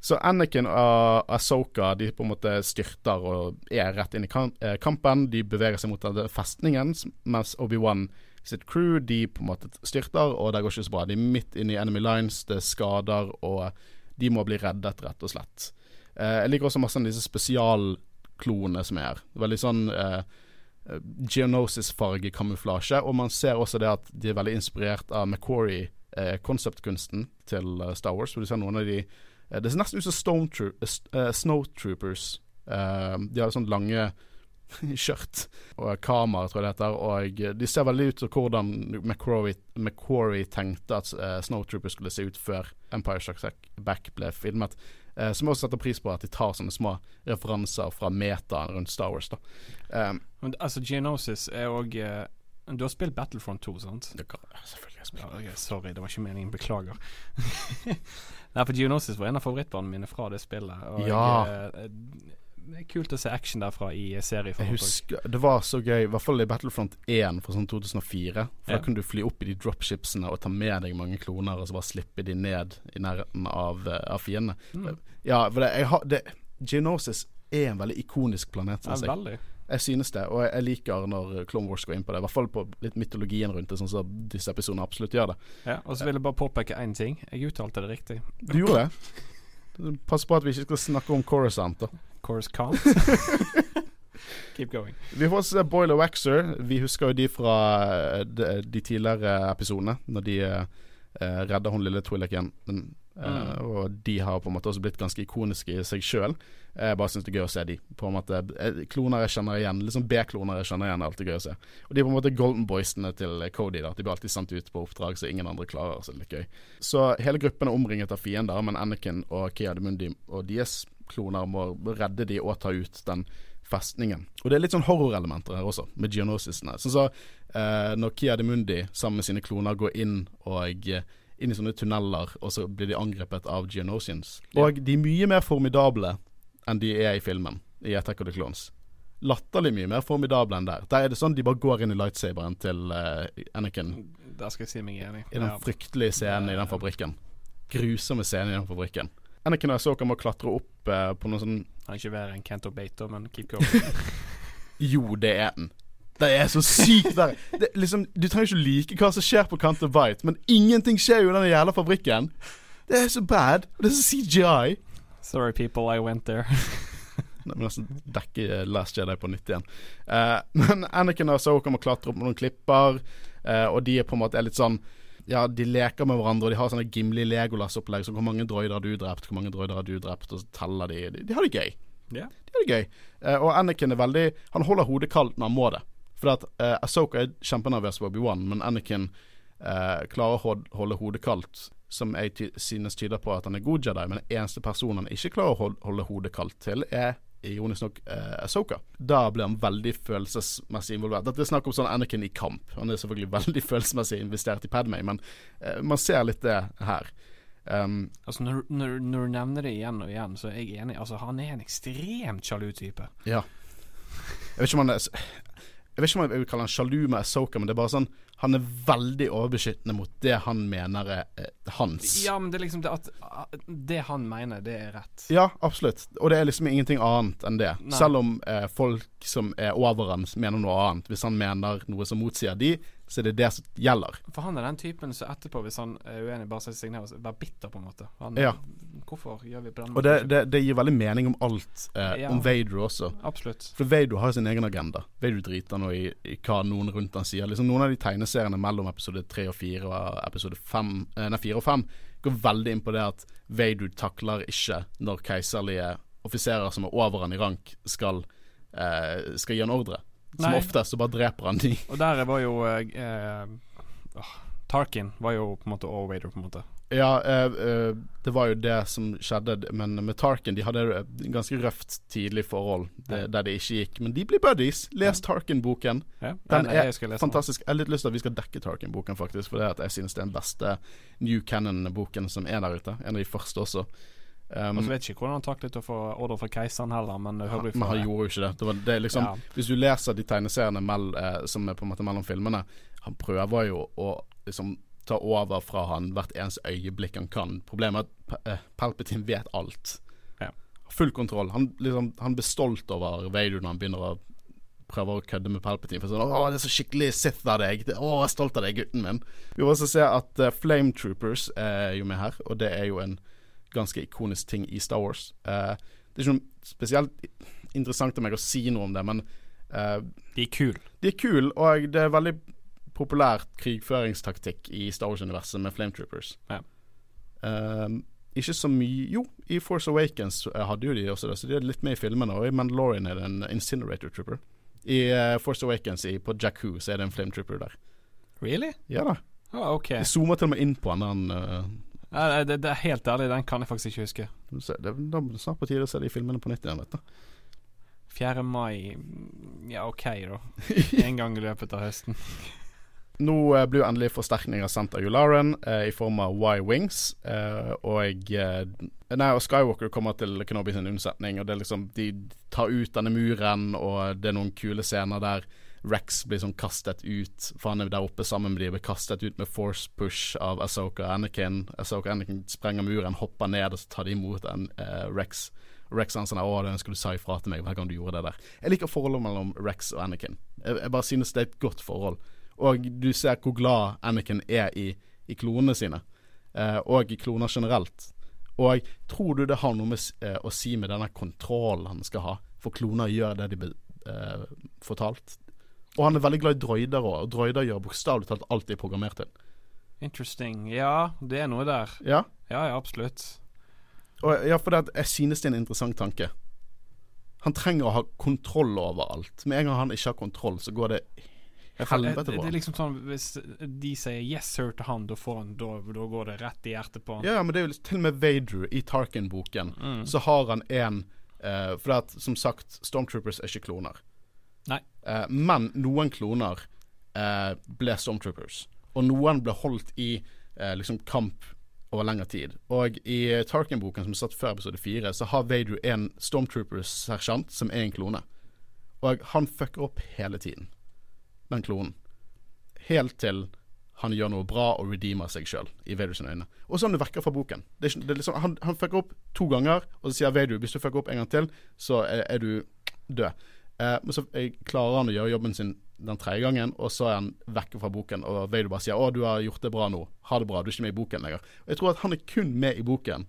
så Anakin og Asoka de på en måte styrter og er rett inn i eh, kampen. De beveger seg mot festningen, mens Obi-Wan sitt crew de på en måte styrter, og det går ikke så bra. De er midt inne i enemy lines, det er skader, og de må bli reddet, rett og slett. Eh, jeg liker også masse av disse spesial klonene som er her. Veldig sånn eh, Geonosis-fargekamuflasje. Og man ser også det at de er veldig inspirert av Macquarie-konseptkunsten eh, til uh, Star Wars. Hvor du ser noen av de eh, Det ser nesten ut som Snowtroopers. De har sånne lange [laughs] skjørt og kamera, tror jeg det heter. Og de ser veldig ut som hvordan McQuarrie tenkte at uh, Snowtrooper skulle se ut før Empire Strikes Back ble filmet. Uh, som også setter pris på at de tar sånne små referanser fra metaen rundt Star Wars. da um, Men, Altså Geonosis er òg Du har spilt Battlefront 2, sant? Det kan selvfølgelig Jeg Ja, okay, sorry, det var ikke meningen. Beklager. [laughs] Nei, for Geonosis var en av favorittbarna mine fra det spillet. Og ja. jeg, kult å se action derfra i serie. Jeg husker, Det var så gøy, i hvert fall i Battlefront 1 fra sånn 2004. For ja. Da kunne du fly opp i de dropshipsene og ta med deg mange kloner, og så bare slippe de ned i nærheten av, uh, av fiendene. Mm. Ja, for det, har, det, Geonosis er en veldig ikonisk planet, syns jeg. Veldig. Jeg synes det, og jeg liker når Clone Wars går inn på det. I hvert fall på litt mytologien rundt det, sånn som disse episodene absolutt gjør det. Ja, Og så vil jeg bare påpeke én ting. Jeg uttalte det riktig. Du gjorde det? Pass på at vi ikke skal snakke om Coruscant, da. Coruscant? [laughs] Keep going. Vi får se Boiler Waxer. Vi husker jo de fra eh, de, de tidligere episodene, når de uh, redder hun lille igjen. Uh, mm. Og de har på en måte også blitt ganske ikoniske i seg sjøl. Jeg bare syns det er gøy å se de. På en måte Kloner jeg kjenner igjen. Liksom B-kloner jeg kjenner igjen, er alltid gøy å se. Og de er på en måte golden boysene til Cody. da De blir alltid sendt ut på oppdrag så ingen andre klarer, så det er litt gøy. Så hele gruppen er omringet av fiender, men Anakin og Kia de Mundi og deres kloner må redde de og ta ut den festningen. Og det er litt sånn horrorelementer her også, med geonosisene. Sånn så uh, når Kia de Mundi sammen med sine kloner går inn og eh, inn i sånne tunneler, og så blir de angrepet av geonosians. Og de er mye mer formidable enn de er i filmen, i Attack of the Clones. Latterlig mye mer formidable enn der. Der er det sånn de bare går inn i lightsaberen til uh, Anakin. Der skal jeg si meg enig. I den fryktelige scenen i den fabrikken. Grusomme scenen i den fabrikken. Anakin og Soka må klatre opp uh, på noe sånn Han er ikke verre enn Kento Beito, men keep [laughs] going. jo, det er den. Det er så sykt verre. Liksom, du trenger ikke like hva som skjer på Canter Bite, men ingenting skjer jo i den jævla fabrikken. Det er så bad. Det er så CGI. Sorry, people, I went there. Det må nesten dekke eh, Last Jedi på nytt igjen. Uh, men Anakin og Soka må klatre opp med noen klipper, uh, og de er på en måte litt sånn Ja, de leker med hverandre, og de har sånne Gimli Legolas-opplegg. Så hvor mange droider har du drept, hvor mange droider har du drept, og så teller de. De, de har det gøy. Yeah. De har det gøy. Uh, og Anakin er veldig Han holder hodet kaldt når han må det. For at uh, Asoka er kjempenervøs på Obi-Wan, men Anakin klarer å holde hodet kaldt som jeg synes tyder på at han er god Jedi, men den eneste personen han ikke klarer å holde hodet kaldt til, er ironisk nok uh, Asoka. Da blir han veldig følelsesmessig involvert. Dette er snakk om sånn Anakin i kamp. Han er selvfølgelig [laughs] veldig følelsesmessig investert i Padmay, men uh, man ser litt det her. Um, altså når, når, når, du nevner det igjen og igjen, så er jeg enig. Altså Han er en ekstremt sjalu type. Ja. Jeg vet ikke om han er Jeg vet ikke om jeg vil kalle han sjalu med Asoka, men det er bare sånn Han er veldig overbeskyttende mot det han mener er eh, hans. Ja, men det er liksom det at Det han mener, det er rett. Ja, absolutt. Og det er liksom ingenting annet enn det. Nei. Selv om eh, folk som er over han, mener noe annet. Hvis han mener noe som motsier de, så er det det som gjelder. For han er den typen som etterpå, hvis han er uenig, bare sier signerer, være bitter, på en måte. Han, ja. Hvorfor gjør vi på den måten? Og det, det, det, gir veldig mening om alt, eh, ja. om Vader også. Absolutt. For Vader har sin egen agenda. Vader driter nå i, i, hva noen rundt han sier. Liksom Noen av de tegneseriene mellom episode tre og fire og episode fem, eh, nei, fire og fem går veldig inn på det at Vader takler ikke når keiserlige offiserer som er over han i rank, skal, eh, skal gi en ordre. Som Nei. oftest så bare dreper han de. Og der var jo eh, oh, Tarkin var jo på en måte all Vader, på en måte. Ja, eh, eh, det var jo det som skjedde. Men med Tarkin De hadde et ganske røft tidlig forhold det, der det ikke gikk. Men de blir buddies. Les Tarkin-boken. Ja. Den er fantastisk. Jeg har litt lyst til at vi skal dekke Tarkin-boken, faktisk. For det at jeg synes det er den beste New Cannon-boken som er der ute. En av de første også. Um, og så vet ikke hvordan han taklet å få ordre fra keiseren heller, men, han, men han gjorde jo ikke det. det, var, det liksom, ja. Hvis du leser de tegneseriene mell, eh, som er på en måte mellom filmene, han prøver jo å liksom ta over fra han hvert eneste øyeblikk han kan. Problemet er at eh, Palpatine vet alt. Ja. Full kontroll. Han, liksom, han blir stolt over Vader når han begynner å prøve å kødde med Palpatine. For sånn, 'Å, det er så skikkelig Sith av deg'. 'Å, jeg er stolt av deg, gutten min'. Vi må også se at uh, Flame Troopers er jo med her, og det er jo en ganske ikonisk ting i Star Wars. Uh, det er ikke noe spesielt interessant av meg å si noe om det, men uh, De er kule. De er kule, og det er veldig populært krigføringstaktikk i Star Wars-universet med flametroopers. Ja. Uh, ikke så mye Jo, i Force Awakens hadde jo de også det, så de er litt med i filmene. Og i Mandalorian er det en Incinerator Trooper. I Force Awakens i, på Jakku så er det en flametrooper der. Really? Ja da. Ah, okay. De zoomer til og med inn på han. Ja, det, det, er Helt ærlig, den kan jeg faktisk ikke huske. Det, det er snart på tide å se de filmene på nytt igjen, vet du. 4. mai Ja, OK, da. [laughs] En gang i løpet av høsten. Nå eh, blir jo endelig forsterkninger sendt av Yularen eh, i form av Y-Wings. Eh, og eh, Nei, og Skywalker kommer til Kenobi sin unnsetning, og det er liksom De tar ut denne muren, og det er noen kule scener der Rex blir sånn kastet ut, for han er der oppe sammen med de, blir kastet ut med force push av Asoka og Anakin. Asoka og Anakin sprenger muren, hopper ned, og så tar de imot en, uh, Rex. Rex er sånn 'Å, det ønsker du sa ifra til meg hver gang du gjorde det der'. Jeg liker forholdet mellom Rex og Anakin. Jeg, jeg bare synes det er et godt forhold. Og du ser hvor glad Anakin er i, i klonene sine, uh, og i kloner generelt. Og tror du det har noe med, uh, å si med denne kontrollen han skal ha? For kloner gjør det de blir uh, fortalt. Og han er veldig glad i droider òg, og droider gjør bokstavelig talt alt de er programmert til. Interesting. Ja, det er noe der. Ja, ja, ja absolutt. Og, ja, for det, jeg synes det er en interessant tanke. Han trenger å ha kontroll over alt. Med en gang han ikke har kontroll, så går det helvete på. Det, det er liksom sånn Hvis de sier 'yes sir' til han, da, han, da, da går det rett i hjertet på han. Ja, men det er jo til og med Vader i Tarkin-boken, mm. så har han en uh, For at, som sagt, Stormtroopers er ikke kloner. Eh, men noen kloner uh, ble Stormtroopers, og noen ble holdt i uh, liksom kamp over lengre tid. Og i Tarkin-boken som er satt før episode fire, så har Vader en Stormtroopers-sersjant som er en klone. Og han fucker opp hele tiden, den klonen. Helt til han gjør noe bra og redeemer seg sjøl i Vaders øyne. Og så er han vekker fra boken. Det er, det er liksom, han, han fucker opp to ganger, og så sier Vader hvis du fucker opp en gang til, så er, er du død. Eh, men så klarer han å gjøre jobben sin den tredje gangen, og så er han vekke fra boken. Og Vader bare sier 'Å, du har gjort det bra nå. Ha det bra. Du er ikke med i boken lenger'. Og Jeg tror at han er kun med i boken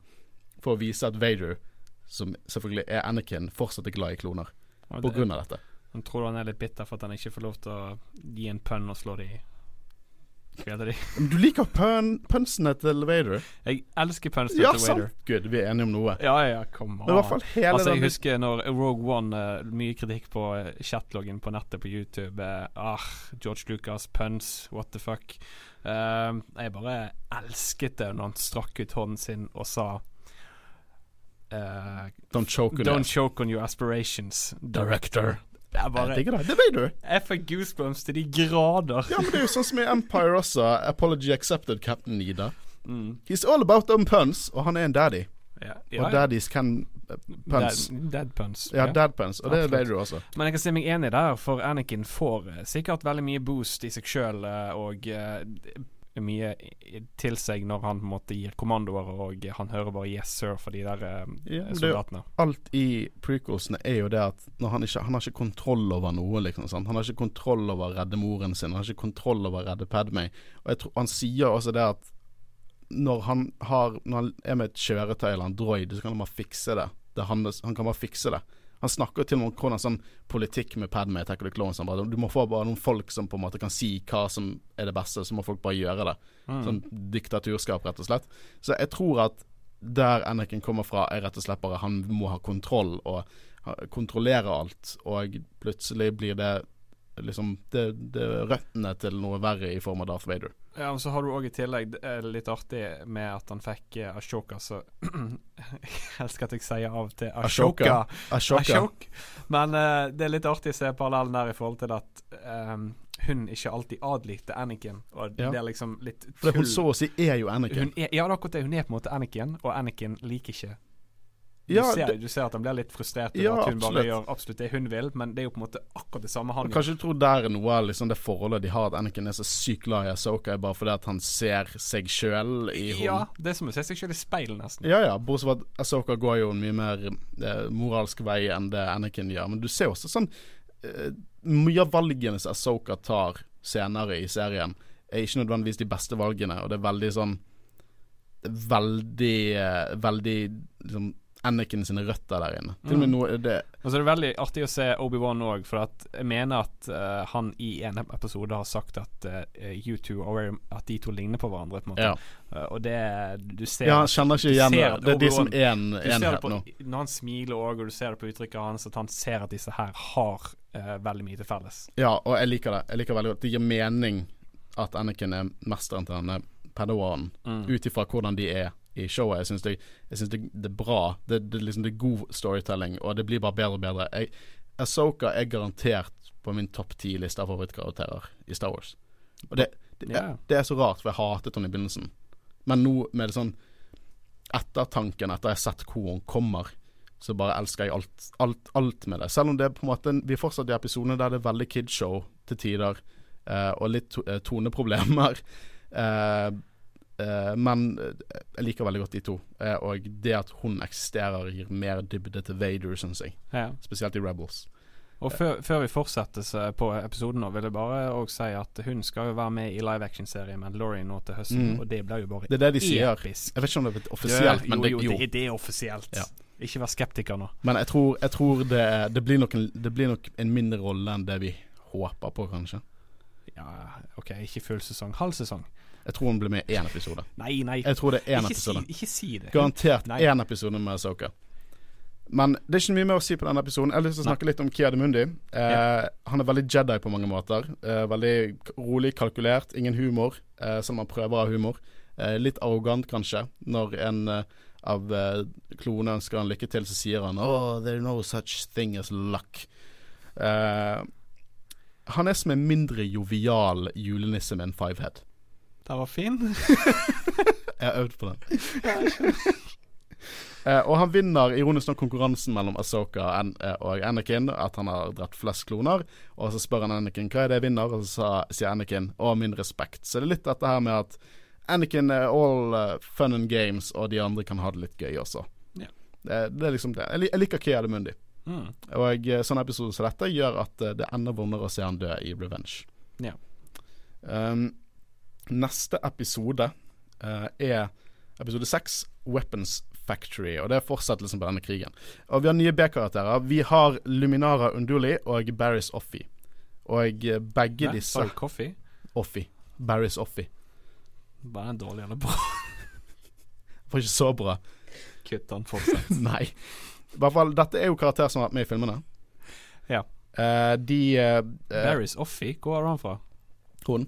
for å vise at Vader, som selvfølgelig er Anakin, fortsatt er glad i kloner. På grunn av dette. Han tror han er litt bitter for at han ikke får lov til å gi en pønn og slå dem i du liker pun punsene til Vader? Jeg elsker punsene ja, til Vader. Sant. Good, vi er enige om noe. Ja, ja, kom an. Altså, jeg husker når Rogue One uh, Mye kritikk på uh, chatloggen på nettet på YouTube. Uh, ah, George Lucas, puns, what the fuck. Uh, jeg bare elsket det når han strakk ut hånden sin og sa Don't choke on, Don't choke on your aspirations, director. Jeg bare jeg det. Det vet du. Jeg får goosebumps til de grader. Ja, men det er jo sånn som i Empire også. Apology accepted, Captain Nida. Mm. He's all about them puns, og han er en daddy. Ja, ja, og daddies can puns. Dead, dead puns. Ja, dead puns, og det er du også. Men jeg kan se meg enig der, for Anakin får eh, sikkert veldig mye boost i seg sjøl og eh, mye til seg når han på en måte gir kommandoer, og han hører bare 'yes, sir' for de der eh, Ja, soldatene. soldatene. Alt i prequelsene er jo det at han, ikke, han har ikke kontroll over noe. Liksom, sant? Han har ikke kontroll over å redde moren sin, han har ikke kontroll over å redde Padme. Og jeg tror, han sier også det at når han, har, når han er med et kjøretøy eller en droid, så kan han bare fikse det. det hans, han kan bare fikse det. Han snakker til og hvordan sånn politikk med Padme Attack of the Clones. Bare, du må få bare noen folk som på en måte kan si hva som er det beste, så må folk bare gjøre det. Mm. Sånn diktaturskap, rett og slett. Så jeg tror at der Anakin kommer fra, er rett og slett bare han må ha kontroll og kontrollere alt, og plutselig blir det liksom det, det røttene til noe verre i form av Darth Vader. Ja, og så har du òg i tillegg litt artig med at han fikk eh, Ashoka, så [clears throat] Jeg elsker at jeg sier av til Ashoka. Ashoka. Ashok. Men eh, det er litt artig å se parallellen der i forhold til at um, hun ikke alltid adlykte Anakin. Og Ja. det er liksom litt For hun så å si er jo. Hun er, ja, det er akkurat det. Hun er på en måte Anakin, og Anakin liker ikke du, ser, du ser at han blir litt frustrert over Ja, at hun bare gjør absolutt det hun vil, men det er jo på en måte akkurat det samme han gjør. Kanskje du tror der er noe av liksom det forholdet de har, at Anakin er så sykt glad i Asoka, bare fordi at han ser seg sjøl i henne. Ja, det er som å se seg selv i speilet, nesten. Ja, ja, bortsett fra at Asoka går jo en mye mer eh, moralsk vei enn det Anakin gjør. Men du ser også sånn eh, Mye av valgene som Asoka tar senere i serien, er ikke nødvendigvis de beste valgene, og det er veldig sånn Veldig eh, Veldig liksom Anakin sine røtter der inne. Til og med Mm. noe det Og så er det veldig artig å se Obi-Wan òg, for at jeg mener at uh, han i en episode har sagt at uh, you two are, At de to ligner på hverandre, på en måte. Ja. Uh, og det Du ser Ja, han kjenner ikke igjen det. Det er de som er en enhet på, nå. Når han smiler òg, og du ser det på uttrykket hans, at han ser at disse her har eh, veldig mye til felles. Ja, og jeg liker det. Jeg liker veldig godt Det gir mening at Anakin er mesteren til denne Padawanen, Mm. ut ifra hvordan de er i showet. Jeg syns det, det, det er bra. Det, det, liksom, det er god storytelling, og det blir bare bedre og bedre. Jeg, Ahsoka er garantert på min topp ti-liste av favorittkarakterer i Star Wars. Og det, er, det er så rart, for jeg hatet henne i begynnelsen. Men nå med det sånn ettertanken etter jeg har sett hvor hun kommer, så bare elsker jeg alt, alt, alt med det. Selv om det er på en måte Vi fortsatt i episodene der det er veldig kidshow til tider, eh, og litt to, eh, toneproblemer. Eh, men eh, jeg liker veldig godt de to. Eh, og det at hun eksisterer, gir mer dybde til Vader, syns jeg. Ja. Spesielt i Rebels. Og før, før vi fortsetter på episoden, nå vil jeg bare også si at hun skal jo være med i live action-serien Mandalorian nå til høsten, Mm. og det blir jo bare Det er det de sier. episk. Jeg vet ikke om det er offisielt, men det, jo, jo. det, det er offisielt. Ja. Ikke vær skeptiker nå. Men jeg tror, jeg tror det, det, blir nok en, det blir nok en mindre rolle enn det vi håper på, kanskje. Ja, OK, ikke full sesong. Halv sesong. Jeg tror hun blir med i én episode. Nei, nei. Jeg tror det er én Ikke si, episode. ikke si det. Garantert Nei. én episode med Asoka. Men det er ikke mye mer å si på denne episoden. Jeg har lyst til å snakke litt om Kia de Mundi. Eh, Han er veldig Jedi på mange måter. Eh, veldig rolig, kalkulert, ingen humor, eh, som han prøver å ha humor. Eh, litt arrogant, kanskje. Når en eh, av eh, klonene ønsker han lykke til, så sier han Oh, there's no such thing as luck. Eh, han er som en mindre jovial julenisse med en fivehead. Den var fin. [laughs] Jeg har øvd på den. [laughs] Eh, og han vinner ironisk nok konkurransen mellom Asoka og, eh, og Anakin, at han har dratt flest kloner. Og så spør han Anakin hva er det jeg vinner, og så sa- sier Anakin å, min respekt. Så det er litt dette her med at Anakin er all eh, fun and games, og de andre kan ha det litt gøy også. Ja. Det, det er liksom det. Jeg, liker Kea de Mundi. Mm. Og eh, sånne episoder som dette gjør at det enda vondere å se han dø i Revenge. Ja. Um, neste episode uh, er episode seks, Weapons Factory. Og det er fortsettelsen på denne krigen. Og vi har nye B-karakterer. Vi har Luminara Unduli og Barris Offie. Og eh, begge Nei, disse Sorry, coffee? Offie. Barris Offie. Var den dårlig eller bra? [laughs] Var ikke så bra. Kutt den fortsatt. [laughs] Nei. I hvert fall, dette er jo karakterer som har vært med i filmene. Ja. Uh, de uh, Barris Offie, hvor har han fra? Hun.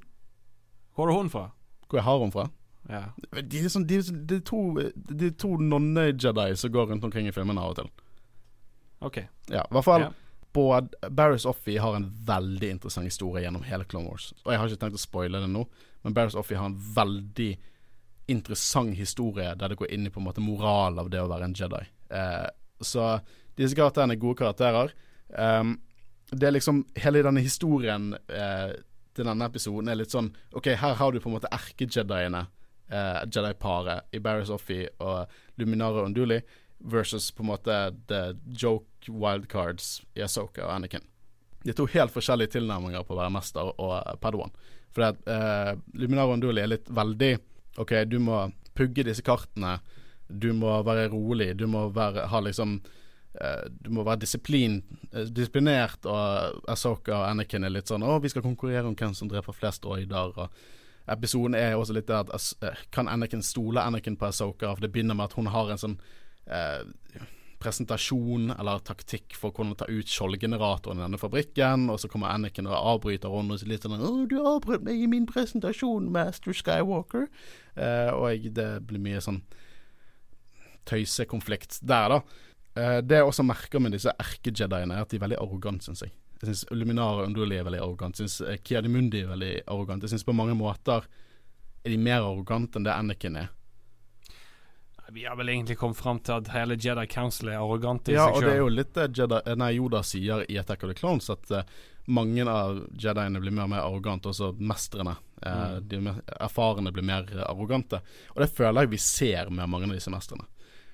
Hvor har hun fra? Hvor jeg har hun fra? Ja. De er, sånn, de, er sånn- de er to, de er to nonne-Jedi som går rundt omkring i filmene av og til. OK. Ja, i hvert fall Ja. Barris Offie har en veldig interessant historie gjennom hele Clone Wars. Og jeg har ikke tenkt å spoile det nå, men Barris Offie har en veldig interessant historie der det går inn i på en måte moral av det å være en Jedi. Eh, Så disse karakterene er gode karakterer. Um, det er liksom Hele denne historien eh, til denne episoden er litt sånn OK, her har du på en måte erke-jediene, eh, Jedi-paret i Barris Offee og Luminara Unduli, versus på en måte the joke wildcards i Asoka og Anakin. De er to helt forskjellige tilnærminger på å være mester og Padawan. For eh, Luminara Unduli er litt veldig OK, du må pugge disse kartene. Du må være rolig. Du må være, ha liksom Du må være disiplin, eh, disiplinert, og Asoka og Anakin er litt sånn 'Å, vi skal konkurrere om hvem som dreper flest oider', og episoden er også litt det at eh, Kan Anakin stole Anakin på Asoka? For det begynner med at hun har en sånn eh, presentasjon eller taktikk for å kunne ta ut skjoldgeneratoren i denne fabrikken, og så kommer Anakin og avbryter henne og litt sånn 'Å, du avbrøt meg i min presentasjon, Master Skywalker'. Eh, og det blir mye sånn tøysekonflikt der, da. Eh, det jeg også merker med disse erkejediene, er at de er veldig arrogante, syns jeg. Jeg syns Luminara Unduli er veldig arrogant. Jeg syns Kiadi Mundi er veldig arrogant. Jeg syns på mange måter er de mer arrogante enn det Anakin er. Vi har vel egentlig kommet fram til at hele Jedi Council er arrogante i ja, seg sjøl. Ja, og det er jo litt det Jedi, nei, Yoda sier i Attack of the Clones, at uh, mange av Jediene blir mer og mer arrogante, også mestrene. Uh, mm. De erfarne blir mer arrogante. Og det føler jeg vi ser med mange av disse mestrene.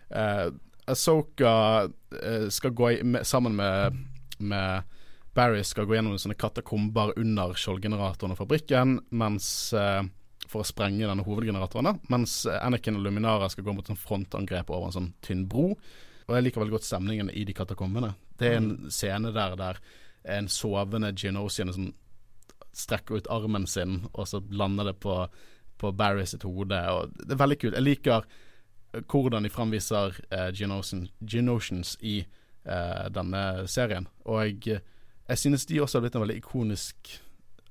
Uh, Asoka uh, skal gå i, med, sammen med, med Barry skal gå gjennom sånne katakomber under skjoldgeneratoren og fabrikken, mens uh, for å sprenge denne hovedgeneratoren, mens Anakin og Luminara skal gå mot en frontangrep over en sånn tynn bro. Og jeg liker veldig godt stemningen i de katakombene. Det er en mm. scene der der en sovende Genosian sånn, strekker ut armen sin, og så lander det på, på Barry sitt hode. Og det er veldig kult. Jeg liker hvordan de framviser uh, Geonosians i eh, denne serien. Og jeg, jeg synes de også har blitt en veldig ikonisk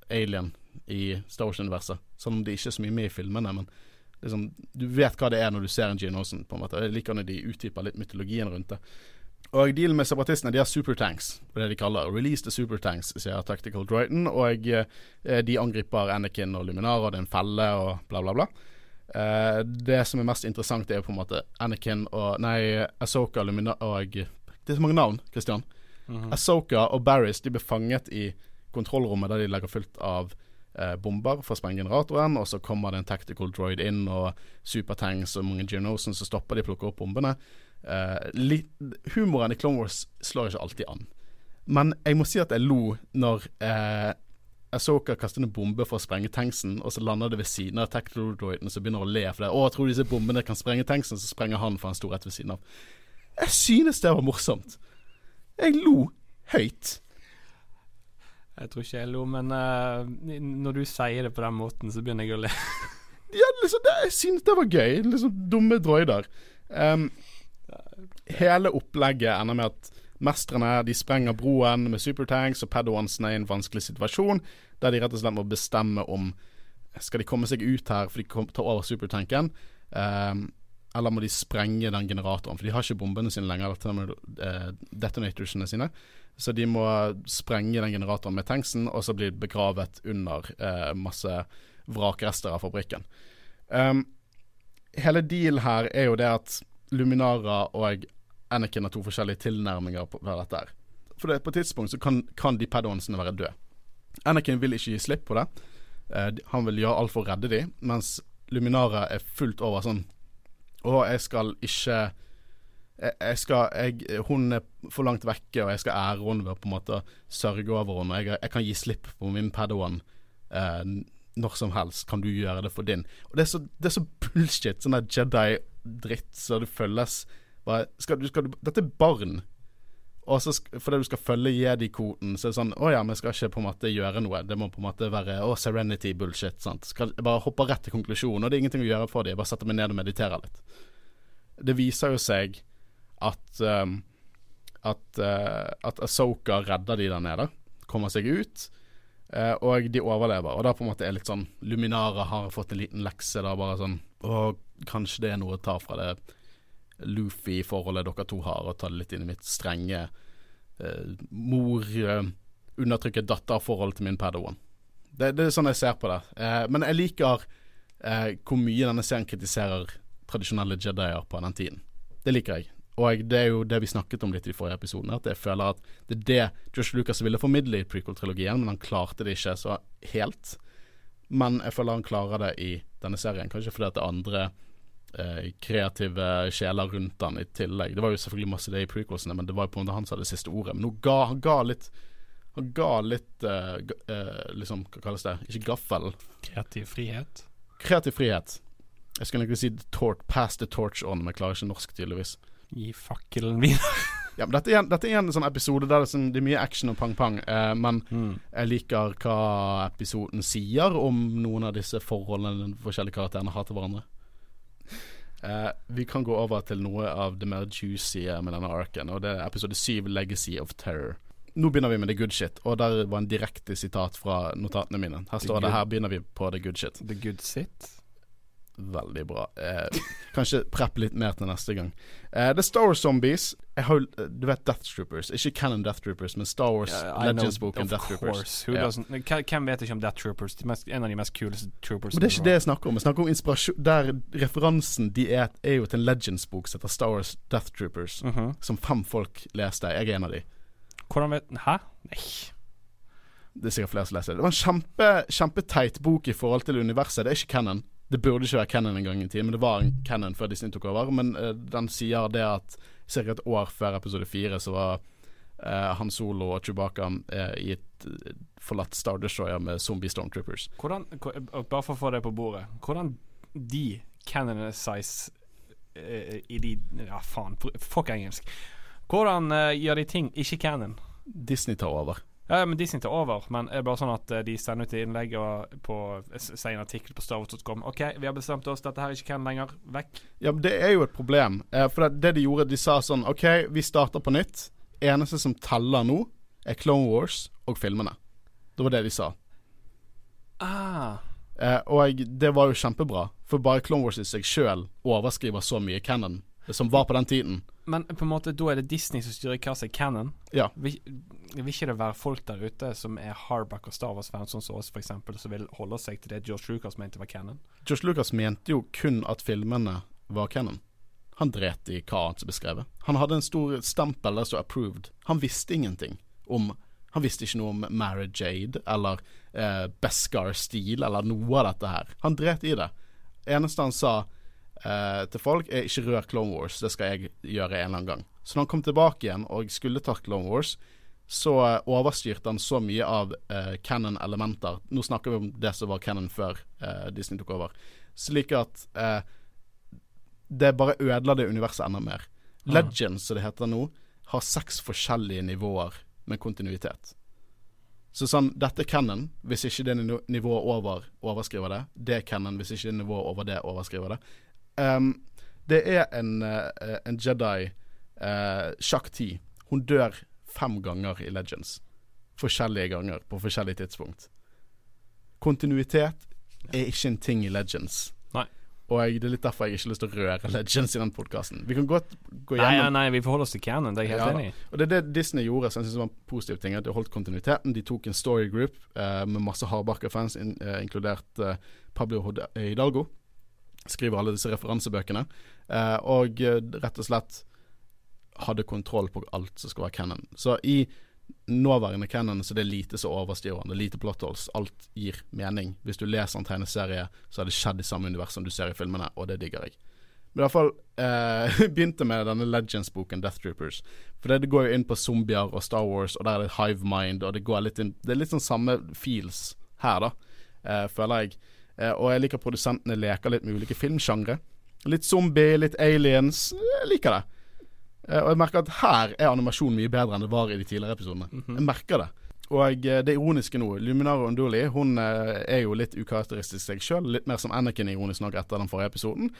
alien i Star Wars-universet. Selv om de ikke er så mye med i filmene. Men liksom, du vet hva det er når du ser en Gene på en måte Jeg liker når de utdyper litt mytologien rundt det. Og dealen med separatistene, de har supertanks, det de kaller Release the supertanks, sier Tactical Droyton. Og eh, de angriper Anakin og Luminara, det er en felle og bla, bla, bla. Eh, det som er mest interessant, er jo på en måte Anakin og Nei, Asoka, Lumina og Det er så mange navn, Christian. Mm -hmm. Asoka og Barris de blir fanget i kontrollrommet der de legger fullt av eh, bomber sprenge generatoren, og så kommer det en tactical droid inn og supertanks og mange Geonosen, så stopper de plukker opp bombene. Eh, humoren i Clone Wars slår ikke alltid an, men jeg må si at jeg lo når eh, Asoka kaster en bombe for å sprenge tanksen, og så lander det ved siden av tactical droiden som begynner å le for det. 'Å, tror disse bombene kan sprenge tanksen', så sprenger han for en stor rett ved siden av. Jeg synes det var morsomt. Jeg lo høyt. Jeg tror ikke jeg lo, men uh, når du sier det på den måten, så begynner jeg å le. [laughs] ja, liksom, det, jeg synes det var gøy. Liksom dumme droider. Um, hele opplegget ender med at mestrene de sprenger broen med supertanks, og pedoansene er i en vanskelig situasjon, der de rett og slett må bestemme om skal de komme seg ut her for de tar over supertanken, um, eller må de sprenge den generatoren? For de har ikke bombene sine lenger, eller uh, detonatorsene sine. Så de må sprenge den generatoren med tanksen, og så blir begravet under eh, masse vrakrester av fabrikken. Um, hele deal her er jo det at Luminara og Anakin har to forskjellige tilnærminger på dette. er. For det, på et tidspunkt så kan, kan de padawansene være døde. Anakin vil ikke gi slipp på det. Eh, han vil gjøre alt for å redde dem, mens Luminara er fullt over sånn Å, jeg skal ikke jeg skal, jeg, Hun er for langt vekke, og jeg skal ære henne ved å på en måte sørge over henne. Jeg, jeg kan gi slipp på min Padawan eh, når som helst. Kan du gjøre det for din? Og Det er så, det er så bullshit, sånn der Jedi-dritt, så det føles bare, skal, skal, Dette er barn. Og så fordi du skal følge jedi-koden, så er det sånn Å ja, vi skal ikke på en måte gjøre noe. Det må på en måte være Å, serenity-bullshit. sant Skal jeg bare hoppe rett til konklusjonen, og det er ingenting å gjøre for dem. Jeg bare setter meg ned og mediterer litt. Det viser jo seg at um, at, uh, at Asoka redder de der nede, kommer seg ut, uh, og de overlever. Og da på en måte er litt sånn Luminara har fått en liten lekse, da, bare sånn Å, kanskje det er noe å ta fra det Luffy-forholdet dere to har, og ta det litt inn i mitt strenge eh, mor-undertrykket undertrykker datter-forhold til min Padawan. Det, det, er sånn jeg ser på det. men jeg liker hvor mye denne serien kritiserer tradisjonelle Jedier på den tiden. Det liker jeg. og det er jo det vi snakket om litt i forrige episode, at jeg føler at det er det Josh Lucas ville formidle i prequel-trilogien, men han klarte det ikke så helt. Men jeg føler han klarer det i denne serien, kanskje fordi at det andre eh, kreative sjeler rundt han i tillegg. Det var jo selvfølgelig masse det i prequelsene, men det var jo på en måte han som hadde det siste ordet. Men ga, han ga litt Han ga litt uh, uh, liksom, hva kalles det, ikke gaffel. Kreativ frihet? Kreativ frihet. Jeg skulle egentlig si tort, pass the torch on, men jeg klarer ikke norsk, tydeligvis. Gi fakkelen videre. ja, men dette er, dette er en sånn episode der det er, sånn, det er mye action og pang-pang, eh, men mm. jeg liker hva episoden sier om noen av disse forholdene de forskjellige karakterene har til hverandre. Uh, vi kan gå over til noe av det mer juicy med denne arken, og det er episode 7, 'Legacy of Terror'. Nå begynner vi med the good shit, og der var en direkte sitat fra notatene mine. Her står det 'Her begynner vi på the good shit'. The good sit? Veldig bra. Eh, [laughs] kanskje preppe litt mer til neste gang. Eh, The Star Wars Zombies har, Du vet Death Troopers. Ikke Canon Death Troopers, men Star Wars yeah, Legends-boken Death Troopers. Yeah. Hvem vet ikke om Death Troopers? De mest, en av de mest kuleste troopers. Men Det er ikke det jeg snakker om. Jeg snakker om inspirasjon Der referansen de er, er jo til en Legends-bok som heter Star Wars Death Troopers, mm -hmm. som fem folk leste. Jeg er en av de. Hvordan vet Hæ? Nei. Det er sikkert flere som leser det. Det var en kjempe, kjempeteit bok i forhold til universet. Det er ikke canon. Det burde ikke være canon en gang i tiden, men det var en canon før Disney tok over. Men uh, den sier det at ca. et år før episode fire så var uh, Han Solo og Chewbacca uh, i et forlatt Star Destroyer med zombie Stormtroopers. Hvordan, bare for å få det på bordet, hvordan de canonisize i de Ja, faen, fuck engelsk. Hvordan gjør de ting ikke canon? Disney tar over. Ja, men Disney tar over, men er det bare sånn at eh, de sender ut innlegg og på, sier en artikkel på starwars.com OK, vi har bestemt oss, dette her ikke kan lenger. Vekk. Ja, men det er jo et problem. Eh, for det, det, de gjorde, de sa sånn OK, vi starter på nytt. Eneste som teller nå, er Clone Wars og filmene. Det var det de sa. Ah. Eh, og det var jo kjempebra, for bare Clone Wars i seg sjøl overskriver så mye canon som var på den tiden. Men på en måte, da er det Disney som styrer hva som er canon? Ja. Vil, vil, ikke det være folk der ute som er Harback og Star Wars-fans, sånn som oss f.eks., som vil holde seg til det George Lucas mente var canon? George Lucas mente jo kun at filmene var canon. Han dret i hva annet som beskrevet. Han hadde en stor stempel der som 'approved'. Han visste ingenting om Han visste ikke noe om Mara Jade eller eh, Beskar Steel eller noe av dette her. Han dret i det. Eneste han sa eh, til folk, er ikke rør Clone Wars. Det skal jeg gjøre en eller annen gang. Så når han kom tilbake igjen og skulle ta Clone Wars, så eh, overstyrte han så mye av eh, canon-elementer. Nå snakker vi om det som var canon før eh, Disney tok over. Slik at eh, det bare ødela det universet enda mer. Ah. Legends, som det heter nå, har seks forskjellige nivåer med kontinuitet. Så sånn, dette er canon hvis ikke det nivået over overskriver det. Det er canon hvis ikke det nivået over det overskriver det. Um, det er en, uh, en Jedi, uh, Shak Ti. Hun dør fem ganger i Legends. Forskjellige ganger på forskjellige tidspunkt. Kontinuitet er ikke en ting i Legends. Nei. Og jeg, det er litt derfor jeg ikke har lyst til å røre Legends i den podkasten. Vi kan godt gå gjennom Nei, nei, vi forholder oss til canon, det er jeg helt ja, enig i. Og det er det Disney gjorde som jeg synes var en positiv ting, at de holdt kontinuiteten. De tok en story group uh, med masse hardbarka-fans, in, uh, inkludert uh, Pablo Hidalgo skriver alle disse referansebøkene. Eh, og eh, rett og slett hadde kontroll på alt som skal være canon. Så i nåværende canon så det er lite som overstyrer er lite plot holes. Alt gir mening. Hvis du leser en tegneserie, så har det skjedd i samme univers som du ser i filmene, og det digger jeg. Men i hvert fall eh, [laughs] begynte med denne Legends-boken, Death Troopers. For det, det, går jo inn på zombier og Star Wars, og der er det Hive Mind, og det går litt inn Det er litt sånn samme feels her, da, eh, føler jeg. Eh, og jeg liker produsentene leker litt med ulike filmsjangre. Litt zombie, litt aliens. Jeg liker det. Eh, og jeg merker at her er animasjonen mye bedre enn det var i de tidligere episodene. Mm -hmm. Jeg merker det. Og eh, det ironiske nå, Luminara Unduli hun er jo litt ukarakteristisk seg sjøl. Litt mer som Anakin ironisk nok etter den forrige episoden.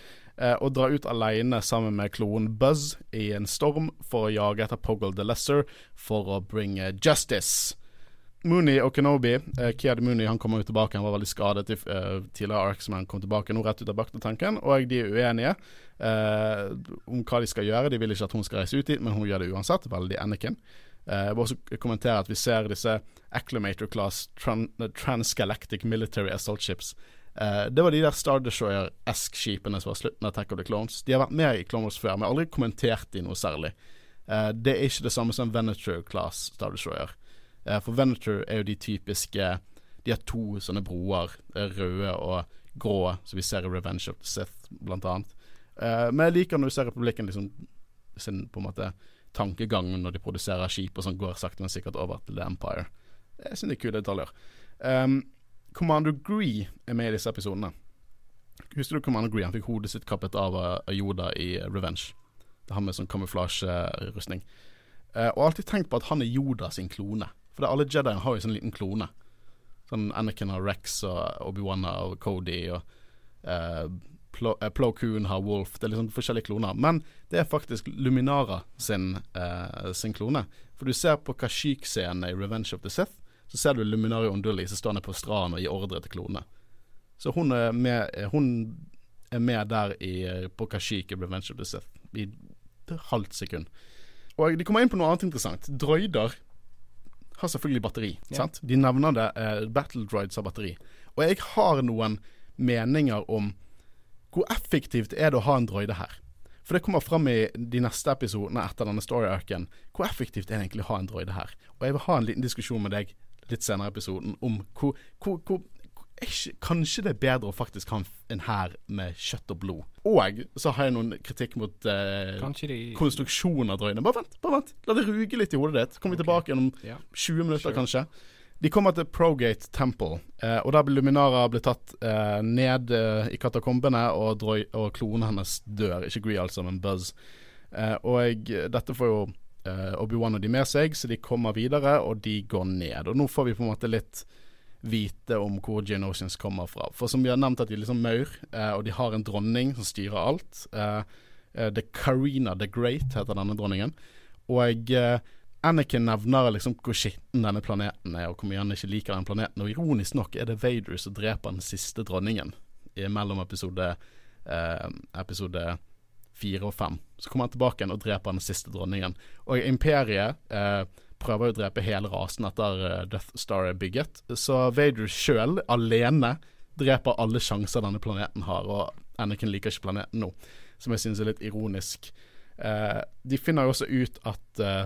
og drar ut alene sammen med klonen Buzz i en storm for å jage etter Poggle the Lesser for å bringe justice. Mooney og Kenobi eh, Kiad Mooney han kommer jo tilbake, han var veldig skadet i uh, tidligere ark, men han kom tilbake nå rett ut av baktetanken. Og de er uenige eh, om hva de skal gjøre. De vil ikke at hun skal reise ut dit, men hun gjør det uansett. Veldig Anakin. Eh, jeg vil også kommentere at vi ser disse Acclimator Class tran Transgalactic Military Assault Ships Uh, det var de der Star Destroyer-esk-skipene som var slutten av Attack of the Clones. De har vært med i Clone Wars før, men aldri kommentert de noe særlig. Uh, det er ikke det samme som Venature-class Star Destroyer. Uh, for Venator er jo de typiske De har to sånne broer, røde og grå, som vi ser i Revenge of the Sith, blant annet. men jeg liker når du ser Republikken liksom sin på en måte tankegang når de produserer skip og sånn, går sakte, men sikkert over til The Empire. Jeg syns det er kule detaljer. Um, Commander Gree er med i disse episodene. Husker du Commander Gree? Han fikk hodet sitt kappet av Yoda i Revenge. Det har med sånn kamuflasjerustning. Uh, og alltid tenkt på at han er Yoda sin klone. For alle Jediene har jo sånn liten klone. Sånn Anakin har Rex og Obi-Wan og Cody og uh, Plo, uh, Koon har Wolf. Det er liksom forskjellige kloner. Men det er faktisk Luminara sin, uh, sin klone. For du ser på Kashik-scenen i Revenge of the Sith så ser du Luminari Onduli som står nede på stranden og gir ordre til klonene. Så hun er med, hun er med der i, på Kashik i Revenge of the Sith i et halvt sekund. Og de kommer inn på noe annet interessant. Droider har selvfølgelig batteri. Yeah. sant? De nevner det. Eh, Battle Droids har batteri. Og jeg har noen meninger om hvor effektivt er det å ha en droide her. For det kommer fram i de neste episodene etter denne story-arken. Hvor effektivt er det egentlig å ha en droide her? Og jeg vil ha en liten diskusjon med deg litt senere i episoden om hvor, hvor, hvor ikke, Kanskje det er bedre å faktisk ha en hær med kjøtt og blod. Og så har jeg noen kritikk mot eh, de... konstruksjonen av drøyene. Bare vent, bare vent. La det ruge litt i hodet ditt. Kommer vi okay. tilbake om ja. 20 minutter, sure. kanskje. De kommer til Progate Temple, eh, og der blir Luminara blir tatt eh, ned eh, i katakombene, og, drøy, og klonen hennes dør. Ikke Gree, altså, men Buzz. Eh, og dette får jo uh, Obi-Wan og de med seg, så de kommer videre, og de går ned. Og nå får vi på en måte litt vite om hvor Geonosians kommer fra. For som vi har nevnt, at de er liksom maur, eh, og de har en dronning som styrer alt. Eh, The Carina the Great heter denne dronningen. Og Anakin nevner liksom hvor skitten denne planeten er, og hvor mye han ikke liker den planeten. Og ironisk nok er det Vader som dreper den siste dronningen i mellom episode, episode fire og fem. Så kommer han tilbake igjen og dreper den siste dronningen. Og Imperiet eh, prøver å drepe hele rasen etter uh, Death Star er bygget. Så Vader sjøl, alene, dreper alle sjanser denne planeten har. Og Anakin liker ikke planeten nå, som jeg synes er litt ironisk. Eh, de finner jo også ut at eh,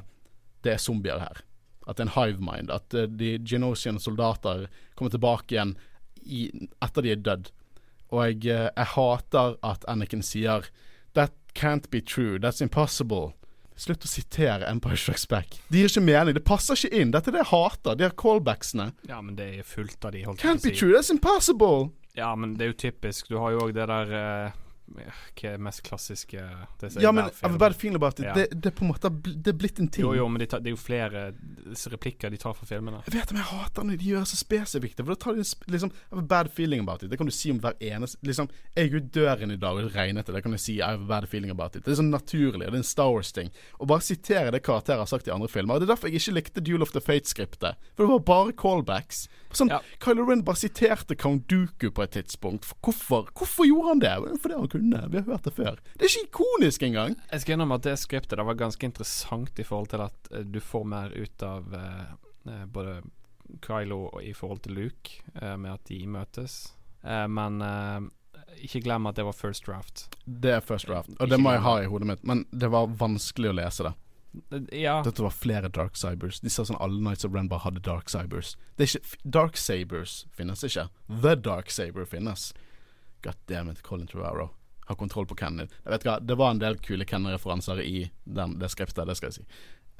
det er zombier her. At det er en hive mind. At eh, de Genosian soldater kommer tilbake igjen i, etter de er dødd. Og jeg, uh, jeg hater at Anakin sier That can't be true. That's impossible. Slutt å sitere Empire Strikes Back. De gir ikke mening. Det passer ikke inn. Dette er det jeg hater. De har callbacksene. Ja, men det er fullt av de. Can't be si. true. That's impossible. Ja, men det er jo typisk. Du har jo òg det der uh hva er mest klassiske Ja, men I've bad feeling about it. Ja. Det, det, er på en måte Det er blitt en ting. Jo, jo, men de tar, det er jo flere replikker de tar fra filmene. Jeg vet, men jeg hater når de gjør det så spesifikt. For da tar de liksom I have a bad feeling about it. Det kan du si om hver eneste Liksom, jeg gikk ut døren i dag og regnet det. Det kan du si I have a bad feeling about it. Det er sånn naturlig. Det er en Star Wars-ting. Å bare sitere det karakterer har sagt i andre filmer. Og Det er derfor jeg ikke likte Duel of the Fate-skriptet. For det var bare callbacks. Sånn, ja. Kylo Ren bare siterte Count Dooku på et tidspunkt. Hvorfor, Hvorfor gjorde han det? Fordi han kunne. Vi har hørt det før. Det er ikke ikonisk engang. Jeg skal innrømme at det skriptet det var ganske interessant i forhold til at uh, du får mer ut av eh, både Kylo i forhold til Luke, eh, med at de møtes. men ikke glem at det var first draft. Det er first draft, og det må jeg ha i hodet mitt. Men det var vanskelig å lese det. Ja. Dette var flere Dark Cybers. De sa sånn alle Nights of Ren bare hadde Dark Cybers. Er Dark Sabers finnes ikke. The Dark Saber finnes. God damn it, Colin Trevorrow har kontroll på Ken. Jeg vet hva, Det var en del kule Ken-referanser i den, det skriftet, det skal jeg si.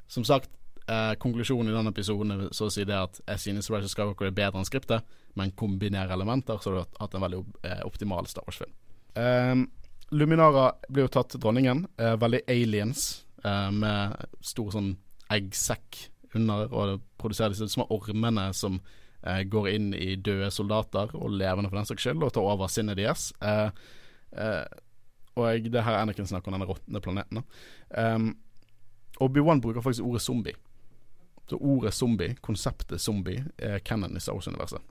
Som sagt, eh, konklusjonen i denne episoden er så å si det at jeg synes Rise of Skywalker er bedre enn skriptet, men kombinerer elementer, så du har hatt en veldig eh, optimal Star Wars-film. Um, Luminara blir jo tatt dronningen. Eh, veldig aliens, eh, med stor sånn eggsekk under, og produserer disse små ormene som eh, går inn i døde soldater, og levende for den saks skyld, og tar over sinnet deres. Eh, Uh, og det her Anakin snakker om denne råtne planeten. Um, Obi-Wan bruker faktisk ordet zombie. Så ordet zombie, konseptet zombie, er canon i Star Wars-universet.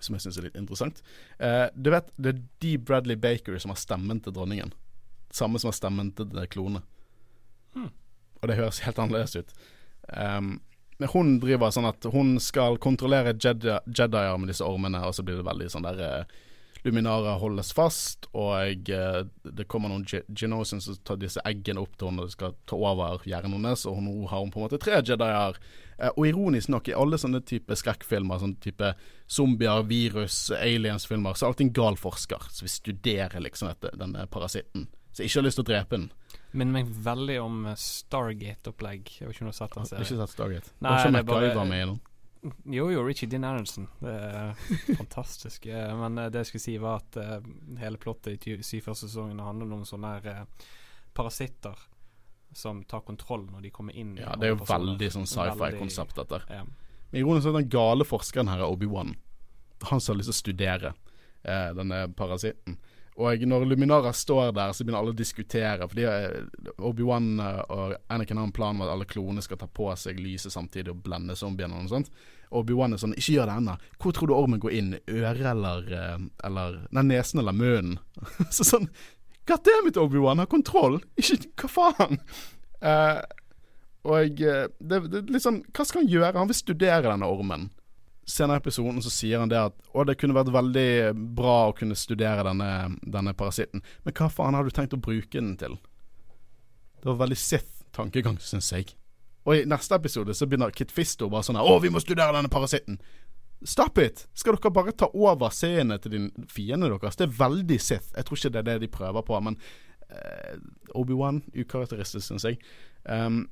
Som jeg syns er litt interessant. Uh, du vet, det er de Bradley Baker som har stemmen til dronningen. Samme som har stemmen til klonene. Hmm. Og det høres helt annerledes ut. Um, men hun driver sånn at hun skal kontrollere Jedi, med disse ormene, og så blir det veldig sånn der uh, Luminara holdes fast, og uh, det kommer noen Genosen som tar disse eggene opp til henne og skal ta over hjernen hennes, og nå har hun på en måte tre Jedier. Uh, og ironisk nok, i alle sånne type skrekkfilmer, sånne type zombier, virus, aliens-filmer, så er alltid en gal forsker som vil studere liksom dette, denne parasitten. Så jeg ikke har lyst til å drepe den. Minner meg veldig om Stargate-opplegg. Jeg har ikke noe sett den serien. Ikke sett Stargate. Nei, det er bare med i den. Jo, jo, Richie Dean Aronson. Det er [laughs] fantastisk. Men eh, det jeg skulle si, var at hele plottet i syv første handler om sånne her, parasitter som tar kontroll når de kommer inn. Ja, det er jo veldig sånn sci-fi-konsept, dette. Ja. Men ironisk nok, den gale forskeren her er Obi-Wan. Han som har lyst til å studere denne parasitten. Og når Luminara står der, så begynner alle å diskutere. Fordi Obi-Wan og Anakin har en plan om at alle klonene skal ta på seg lyset samtidig og blende zombiene og noe sånt. Obi-Wan er sånn Ikke gjør det ennå. Hvor tror du ormen går inn? Øret eller, eh, eller Nei, nesen eller munnen? [laughs] så sånn God damn it, Obi-Wan, har kontroll! Ikke Hva faen? Uh, og det, det, liksom Hva skal han gjøre? Han vil studere denne ormen senere i episoden så sier han det at å, det kunne vært veldig bra å kunne studere denne, denne parasitten, men hva faen har du tenkt å bruke den til? Det var veldig Sith-tankegang, syns jeg. Og i neste episode så begynner Kit Fisto bare sånn her Å, vi må studere denne parasitten! Stop it! Skal dere bare ta over seerne til din fiende deres? Det er veldig Sith. Jeg tror ikke det er det de prøver på, men uh, Obi-Wan, ukarakteristisk, syns jeg. Um,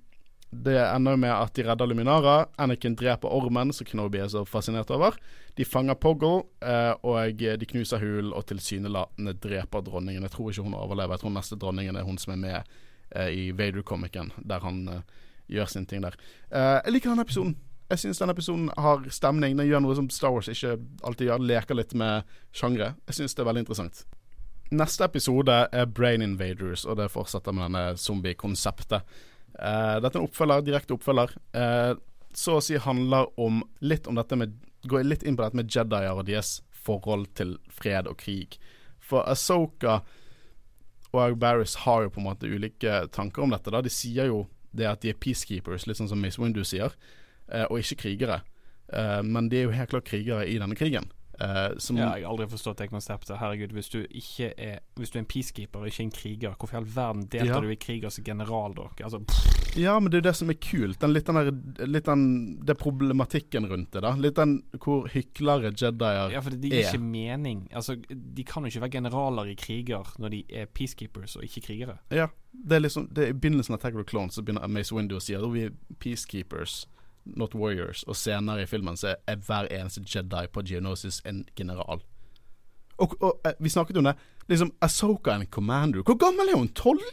det ender med at de redder Luminara. Anakin dreper ormen, som Kenobi er så fascinert over. De fanger Poggle, eh, og de knuser hul og tilsynelatende dreper dronningen. Jeg tror ikke hun overlever. Jeg tror neste dronningen er hun som er med eh, i Vader-comicen, der han eh, gjør sin ting der. Eh, jeg liker denne episoden. Jeg syns denne episoden har stemning. Den gjør noe som Star Wars ikke alltid gjør. Leker litt med sjangre. Jeg syns det er veldig interessant. Neste episode er Brain Invaders, og det fortsetter med denne zombie-konseptet. Uh, dette er en oppfølger, direkte oppfølger. Uh, så å si handler om litt om dette med Går litt inn på dette med Jedier og deres forhold til fred og krig. For Asoka og Barris har jo på en måte ulike tanker om dette. da De sier jo det at de er peacekeepers, litt sånn som Miss Windu sier, uh, og ikke krigere. men de er jo helt klart krigere i denne krigen. Uh, som, ja, jeg har aldri forstått det konseptet. Herregud, hvis du er Hvis du er en peacekeeper og ikke en kriger, hvorfor i all verden deltar ja. du i krig som general da? Altså, ja, men det er jo det som er kult. Den, litt, den der, litt den Det problematikken rundt det, da. Litt den hvor hyklere Jedier er. Ja, for det gir ikke mening. Altså, de kan jo ikke være generaler i kriger når de er peacekeepers og ikke krigere. Ja, det er liksom det er I begynnelsen av Tagger Clones så begynner Mace Window å si at vi er peacekeepers. Not Warriors. Og senere i filmen så er hver eneste Jedi på Geonosis en general. Og, og eh, vi snakket om det. Liksom, Asoka er en commander. Hvor gammel er hun? Tolv?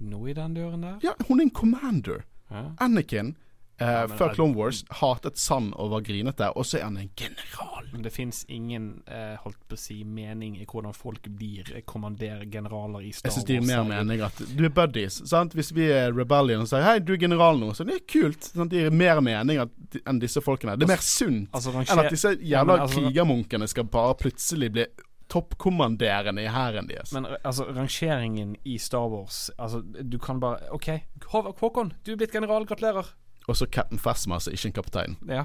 Noe i den døren der? Ja, hun er en commander. Ja. Anakin eh, før Clone Wars hatet sand og var grinete, og så er han en general. Men det fins ingen eh, holdt på å si mening i hvordan folk blir kommanderer kommandergeneraler i Star Wars. Jeg syns det gir mer mening at du er buddies. Sant? Hvis vi er rebellion og sier 'hei, du er general nå', så det er kult. Sant? Det gir mer mening at, enn disse folkene. Det er mer sunt altså, enn at disse jævla ja, altså, krigermunkene skal bare plutselig bli toppkommanderende i hæren deres. Men altså, rangeringen i Star Wars Altså, du kan bare OK, Håkon, du er blitt general. Gratulerer. Og så Captain Phasma, så ikke en kaptein. Ja.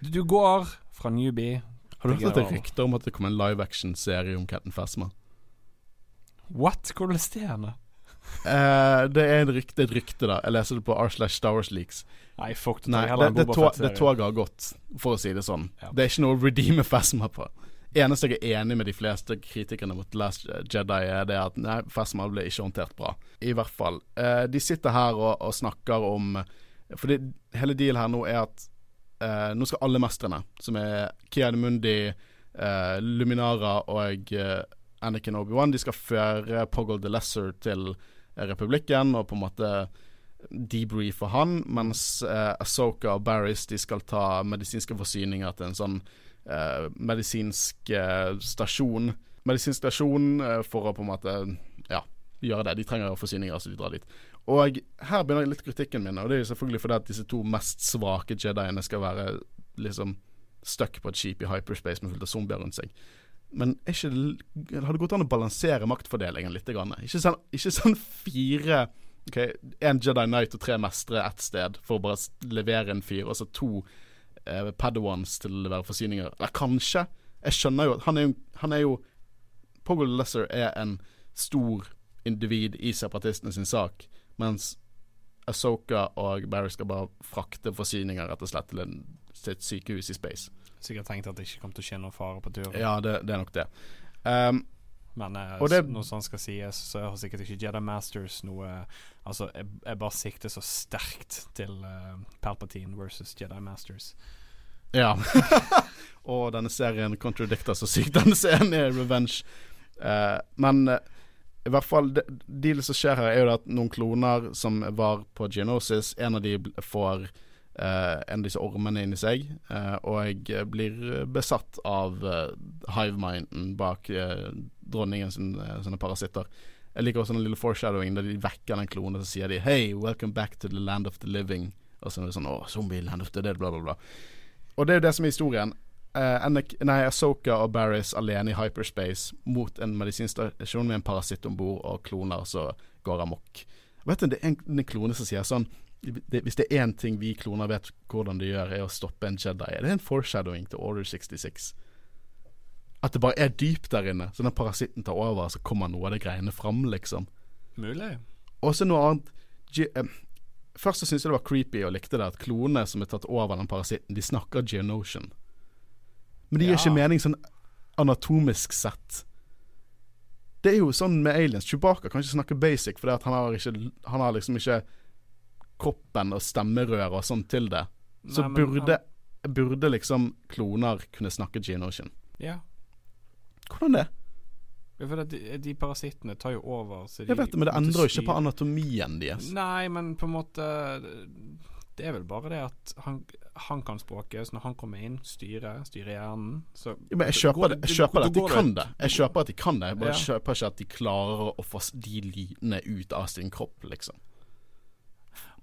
du går fra newbie Har du hørt et rykte om at det kommer en live action-serie om Captain Phasma? What? Hvor er det henne? Uh, det er et rykte, et rykte, da. Jeg leser det på r slash Star Wars Leaks. Nei, fuck det. Nei, det, det, det toget har gått, for å si det sånn. Ja. Det er ikke noe å redeeme Phasma på. Eneste jeg er enig med de fleste kritikerne mot Last Jedi, er det at nei, Phasma ble ikke håndtert bra. I hvert fall. Eh, de sitter her og, og snakker om For hele dealen her nå er at eh, nå skal alle mestrene, som er Kiad Mundi, eh, Luminara og eh, Anakin Obi-Wan, de skal føre Poggle the Lesser til republikken og på en måte debriefe han, mens eh, Asoka og Barris de skal ta medisinske forsyninger til en sånn eh, medisinsk eh, stasjon. Medisinsk stasjon eh, for å på en måte ja, gjøre det. De trenger forsyninger, så de drar dit. Og her begynner litt kritikken min, og det er jo selvfølgelig fordi at disse to mest svake jediene skal være liksom stuck på et skip i hyperspace med fullt av zombier rundt seg. Men er ikke, det gått an å balansere maktfordelingen litt? Grann? Ikke, sånn, ikke sånn fire Ok, Én Jedi Knight og tre mestere ett sted for å bare levere en fyr, og så to eh, Padawans til å levere forsyninger. Eller kanskje. Jeg skjønner jo at han er jo, han er jo Pogo Lesser er en stor individ i separatistene sin sak, mens Asoka og Barry skal bare frakte forsyninger rett og slett til, en, til et sykehus i space. Sikkert tenkt at det ikke kom til å skje noen fare på turen. Ja, det, det er nok det. Um, men eh, det, når sånn skal sies, så har sikkert ikke Jedi Masters noe Altså, jeg, jeg bare sikter så sterkt til uh, Palpatine versus Jedi Masters. Ja. [laughs] og denne serien contradicter så sykt. Denne serien er revenge. Uh, men uh, i hvert fall det, det som skjer her, er jo at noen kloner som var på Geonosis, en av de får uh, en av disse ormene inni seg, og jeg blir besatt av hiveminden bak dronningen sine parasitter. Jeg liker også den lille foreshadowing der de vekker den klonen, så sier de 'Hey, welcome back to the land of the living'. Og så er det sånn 'Å, zombie land of the dead', bla, bla, bla. Og det er jo det som er historien. Uh, nei, Asoka og Barris alene i hyperspace mot en medisinstasjon med en parasitt om bord og kloner som går amok. Vet du, Det er en, en klone som sier sånn det, Hvis det er én ting vi kloner vet hvordan de gjør, er å stoppe en Jedi. Det er en foreshadowing til Order 66. At det bare er dypt der inne. Så når parasitten tar over, så kommer noe av det greiene fram, liksom. Mulig. Og så noe annet G eh, Først så syntes jeg det var creepy og likte det at klonene som er tatt over den parasitten, de snakker Geonosian. Men det gir ja. ikke mening sånn anatomisk sett. Det er jo sånn med aliens. Chewbacca kan ikke snakke basic fordi han har, ikke, han har liksom ikke kroppen og stemmerør og sånn til det. Så Nei, burde, han... burde liksom kloner kunne snakke Geonosian. Ja, hvordan det? Ja, for de, de parasittene tar jo over. De, jeg vet det, men det endrer jo ikke på anatomien deres. Nei, men på en måte Det er vel bare det at han, han kan språket, så når han kommer inn, styrer, styre hjernen så ja, Men jeg kjøper, det, jeg kjøper det, at de kan det. Jeg kjøper at de kan det, jeg bare ja. kjøper ikke at de klarer å få de lydene ut av sin kropp, liksom.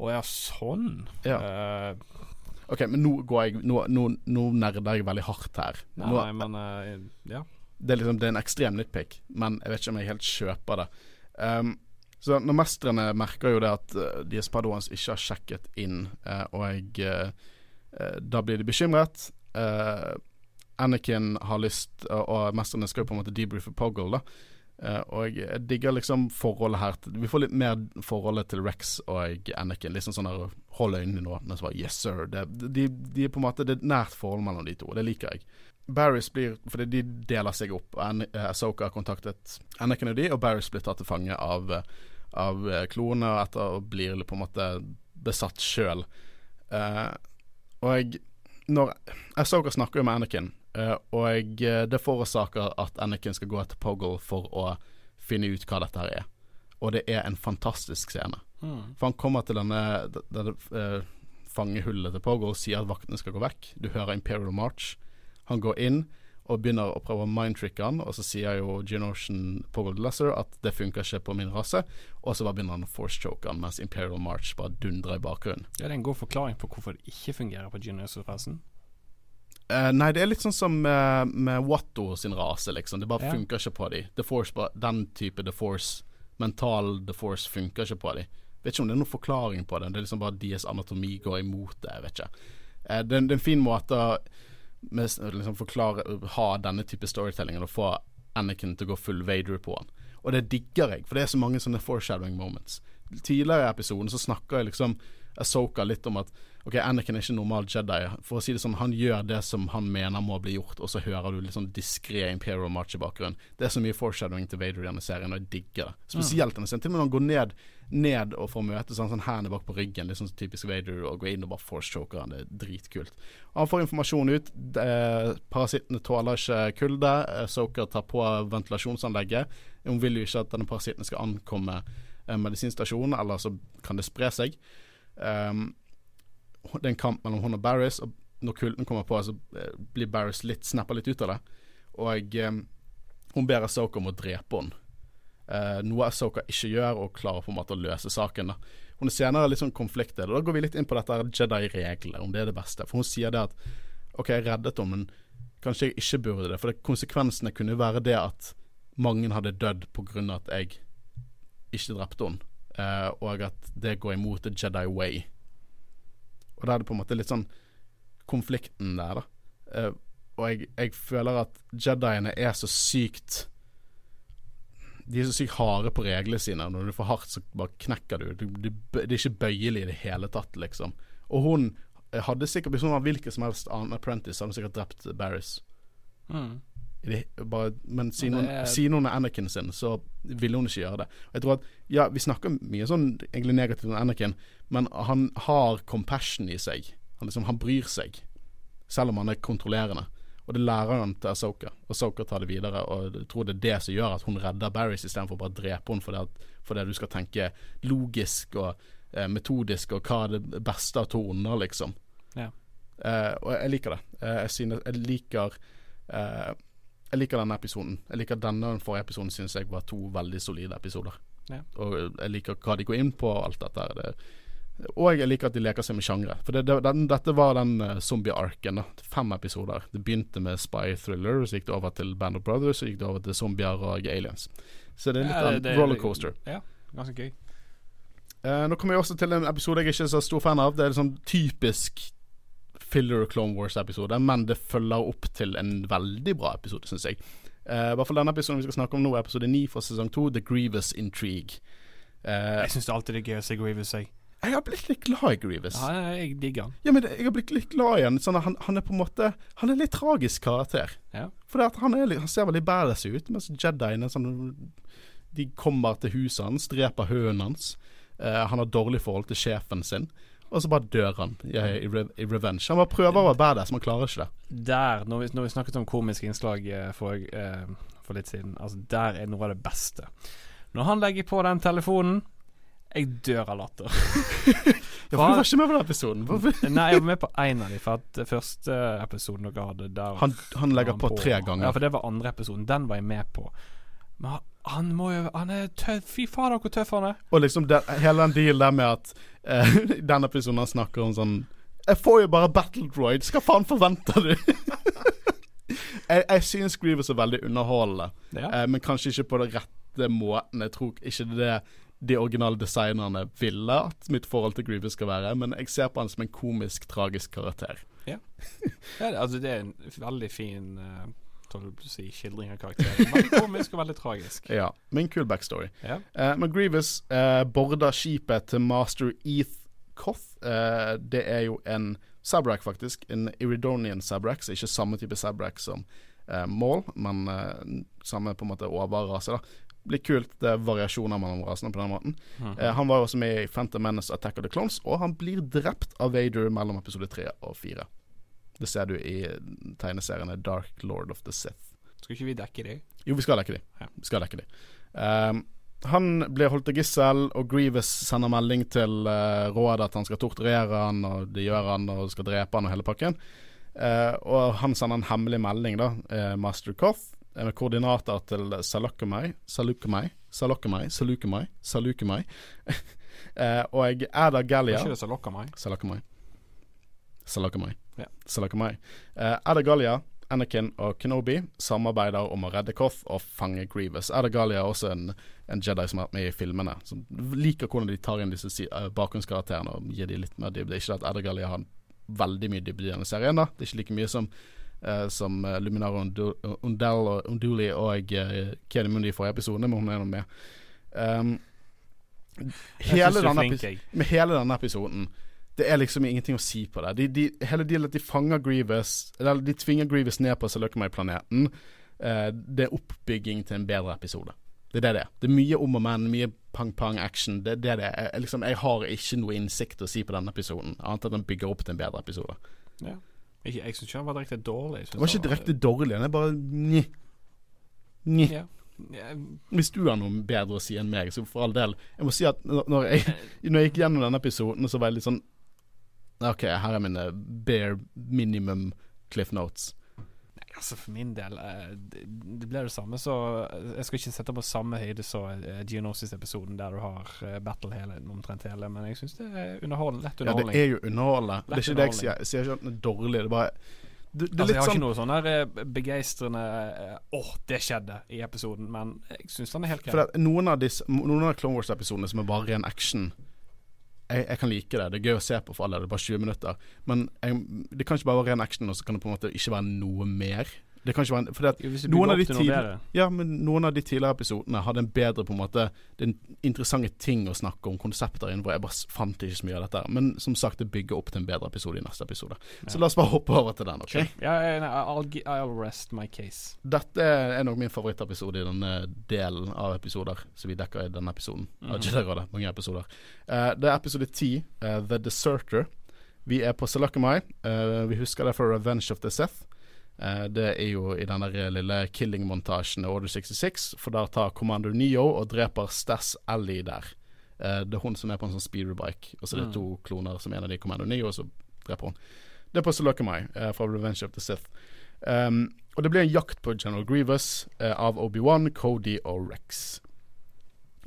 Å ja, sånn. Ja. Uh, OK, men nå går jeg Nå, nå, nå nerder jeg veldig hardt her. Nei, nå, nei men uh, ja det er, liksom, det er en ekstrem nitpick, men jeg vet ikke om jeg helt kjøper det. Um, så når mestrene merker jo det at uh, deres padoans ikke har sjekket inn, uh, og uh, da blir de bekymret. Anakin har lyst, og mestrene skal jo på en måte debriefe Poggle, da. og jeg digger liksom forholdet her Vi får litt mer forholdet til Rex og Anakin. Liksom sånn der Hold øynene nå. Men så bare Yes, sir. Det, de, de, er på en måte Det er et nært forhold mellom de to. Det liker jeg. Barris blir Fordi de deler seg opp. Eh, Asoka har kontaktet Anakin og de, og Barris blir tatt til fange av, av eh, og etter og blir på en måte besatt sjøl. Uh, og når Asoka snakker jo med Anakin, uh, og det forårsaker at Anakin skal gå etter Poggle for å finne ut hva dette her er. Og det er en fantastisk scene. Mm. For han kommer til denne, denne uh, fangehullet til Poggle og sier at vaktene skal gå vekk. Du hører Imperial March. Han går inn og begynner å prøve å mindtricke han, og så sier jo Geonosian på Gold Lesser at det funker ikke på min rase, og så bare begynner han å force-choke han mens Imperial March bare dundrer i bakgrunnen. Ja, det er en god forklaring på hvorfor det ikke fungerer på Geonosian-rasen. Uh, nei, det er litt sånn som med, med Watto sin rase, liksom. Det bare ja. funker ikke på dem. The Force, den type The Force, mental The Force, funker ikke på dem. Vet ikke om det er noen forklaring på det. Det er liksom bare deres anatomi går imot det. Jeg vet ikke. Uh, det, det, er en fin måte med, liksom forklare Ha denne type storytellingen og få Anakin til å gå full Vader på han. Og det digger jeg, for det er så mange sånne foreshadowing moments. Tidligere i episoden så snakker jeg liksom Asoka litt om at Ok, Anakin er ikke normal Jedi. For å si det sånn, Han gjør det som han mener må bli gjort, og så hører du litt sånn diskré Imperial March i bakgrunnen. Det er så mye foreshadowing til Vader i denne serien, og jeg digger det. Spesielt denne serien. Til og med når han går ned, ned og får møte sånn, sånn hendene bak på ryggen, litt sånn typisk Vader, og går inn og bare force-choker han. Det er dritkult. Han får informasjon ut. parasittene tåler ikke kulde. Soker tar på ventilasjonsanlegget. Hun vil jo ikke at denne parasitten skal ankomme en medisinstasjon, eller så kan det spre seg. Um, det er en kamp mellom hun og Barris, og når kulden kommer på, så eh, blir Barris litt snappa litt ut av det. Og um, hun ber Asoka om å drepe henne. Uh, noe Asoka ikke gjør, og klarer på en måte å løse saken. Da. Hun er senere litt sånn konfliktet. Da går vi litt inn på dette Jedi-reglene, om det er det beste. For hun sier det at OK, jeg reddet henne, men kanskje jeg ikke burde det. For det, konsekvensene kunne jo være det at mange hadde dødd av at jeg ikke drepte henne. Uh, og at det går imot the Jedi way. Og da er det på en måte litt sånn konflikten der, da. Uh, og jeg, jeg føler at Jediene er så sykt De er så sykt harde på reglene sine. Når du får hardt, så bare knekker du. Det, de, det er ikke bøyelig i det hele tatt, liksom. Og hun hadde sikkert Hvis hun var hvilken som helst annen apprentice, hadde hun sikkert drept Barris. Mm. Det, bare, men siden hun, er... siden hun er Anakin sin, så ville hun ikke gjøre det. Og jeg tror at Ja, vi snakker mye sånn egentlig negativt om Anakin, men han har compassion i seg. Han, liksom, han bryr seg, selv om han er kontrollerende. Og det lærer han til Asoka. Asoka tar det videre. Og jeg tror det er det som gjør at hun redder Barris istedenfor bare å drepe henne fordi, at, fordi du skal tenke logisk og eh, metodisk, og hva er det beste av to onder, liksom. Ja. Eh, og jeg liker det. Eh, jeg, synes, jeg liker eh, Jeg liker denne episoden. Jeg liker denne og den forrige episoden syns jeg var to veldig solide episoder. Ja. Og jeg liker hva de går inn på, og alt dette. Det, og jeg liker at de leker seg med sjangre. For det, det, den, dette var den uh, zombie-arken. Fem episoder. Det begynte med spy thriller, så gikk det over til Band of Brothers, så gikk det over til zombier og aliens. Så det er litt ja, en rollercoaster. Ja, ganske gøy. Uh, nå kommer jeg også til en episode jeg ikke er så stor fan av. Det er sånn typisk filler Clone Wars-episode, men det følger opp til en veldig bra episode, syns jeg. Uh, I hvert fall denne episoden vi skal snakke om nå, episode 9 fra sesong 2, The Grievous Intrigue. Uh, jeg syns alltid det er gøy å se Grievous, jeg. Jeg har blitt litt glad i Grievous. Ja, jeg digger han. Ja, men jeg har blitt litt glad i han. Sånn han, han, er på en måte Han er litt tragisk karakter. Ja. For han, han, ser veldig badass ut, mens Jediene sånn, De kommer til huset hans, dreper hønen hans. Uh, han har dårlig forhold til sjefen sin. Og så bare dør han i, i, i Revenge. Han bare prøver å være badass, men klarer ikke det. Der, når vi, når vi snakket om komiske innslag uh, for, uh, for litt siden, altså der er noe av det beste. Når han legger på den telefonen jeg dør av latter. [laughs] ja, for du var ikke med på den episoden? Nei, jeg var med på én av dem. For at første episoden dere hadde der Han, han legger han på, på, tre ganger. Ja, for det var andre episoden. Den var jeg med på. Men han må jo Han er tøff. Fy fader, hvor tøff han er. Og liksom det, hele den dealen der med at uh, [laughs] den episoden han snakker om sånn Jeg får jo bare battle droids. Hva faen forventer du? [laughs] jeg, jeg synes Grievous er veldig underholdende, ja. uh, men kanskje ikke på den rette måten. Jeg tror ikke det er de originale designerne ville at mitt forhold til Grievous skal være, men jeg ser på han som en komisk, tragisk karakter. Ja, ja altså det er en veldig fin uh, si, skildring av karakteren. Veldig komisk og veldig tragisk. Ja, med en kul backstory. Ja. Uh, men Grievous uh, borda skipet til master Eth Koth. Uh, det er jo en Sabrak, faktisk. En Iridonian Sabrak, så ikke samme type Sabrak som uh, Maul, men samme på en måte overrase. da blir kult. Det er variasjoner mellom rasene på den måten. Mm eh, han var også med i Phantom Menace Attack of the Clones, og han blir drept av Vader mellom episode tre og fire. Det ser du i tegneseriene Dark Lord of the Sith. Skal ikke vi dekke de? Jo, vi skal dekke de. Ja. Vi skal dekke de. Um, han blir holdt til gissel, og Grievous sender melding til uh, rådet at han skal torturere han, og det gjør han, og skal drepe han og hele pakken. Uh, og han sender en hemmelig melding, da, uh, Master med koordinater til Salukumai, Salukumai, Salukumai, Salukumai, Salukumai. [laughs] eh, og Ada Gallia Var ikke det Salukumai? Salukumai. Salukumai. Ja. Salukumai. Eh, Ada Gallia, Anakin og Kenobi samarbeider om å redde Koth og fange Grievous. Ada Gallia er også en, en Jedi som har vært med i filmene, som liker hvordan de tar inn disse uh, bakgrunnskarakterene og gir dem litt mer dybde. Ikke at Ada Gallia har veldig mye dybde i denne serien, da. Det er ikke like mye som Uh, som uh, Luminaro Undell og Unduli og uh, Kenny Mundi i forrige episode, men hun er nå med. Um, hele denne med hele denne episoden Det er liksom ingenting å si på det. De, de, hele dealen at de fanger Grievous Eller de tvinger Grievous ned på Salukmai-planeten, uh, det er oppbygging til en bedre episode. Det er det det er. Det er mye om og men, mye pang-pang-action. Det er det det er. Jeg, liksom, jeg har ikke noe innsikt å si på denne episoden, annet enn at den bygger opp til en bedre episode. Ja jeg, jeg syns ikke han var direkte dårlig. Han var ikke direkte dårlig, han er bare nji. Nji. Ja. Hvis du har noe bedre å si enn meg, så for all del. Jeg må si at når jeg, [laughs] når jeg gikk gjennom denne episoden, så var jeg litt sånn OK, her er mine bare minimum cliff notes altså For min del uh, det, blir det samme. Så eh, Jeg skal ikke sette på samme høyde som uh, Geonosis-episoden, der du har battle hele, omtrent hele, men jeg syns det er underholdende. Lett underholdning. Ja, det er jo underholdende. Det er ikke det jeg sier. Jeg sier ikke at det er dårlig. Det er bare det, det altså, jeg har sånn ikke noe sånn der begeistrende Åh, oh, det skjedde i episoden, men jeg syns den er helt grei. Noen av, disse, noen av Clone Wars-episodene som er bare ren action, jeg, jeg, kan like det. Det er gøy å se på for alle. Det er bare 20 minutter. Men jeg, det kan ikke bare være ren action, og så kan det på en måte ikke være noe mer. Det kan ikke være fordi at Hvis du noen av, tidligere, ja, men noen av de tidligere episodene hadde en bedre på en måte Det er interessante ting å snakke om, konsepter innenfor. Jeg bare fant ikke så mye av dette. Men som sagt, det bygger opp til en bedre episode i neste episode. Så Ja. la oss bare hoppe over til den. ok? Ja, nei, I'll, I'll rest my case. Dette er nok min favorittepisode i denne delen av episoder som vi dekker i denne episoden. Mm. Av Jedi-rådet, mange episoder. Uh, det er episode 10, uh, The Deserter. Vi er på Salakamai. Uh, vi husker det fra Revenge of the Seth. Eh, det er jo i den der lille killing-montasjen i Order 66, for der tar Commando Neo og dreper Stas Ellie der. Eh, det er hun som er på en sånn speederbike, og så er det Mm. to kloner som er en av de Commando Neo, og så dreper hun. Det er på Salakamai uh, fra Revenge of the Sith. Um, og det blir en jakt på General Grievous uh, av Obi-Wan, Cody og Rex.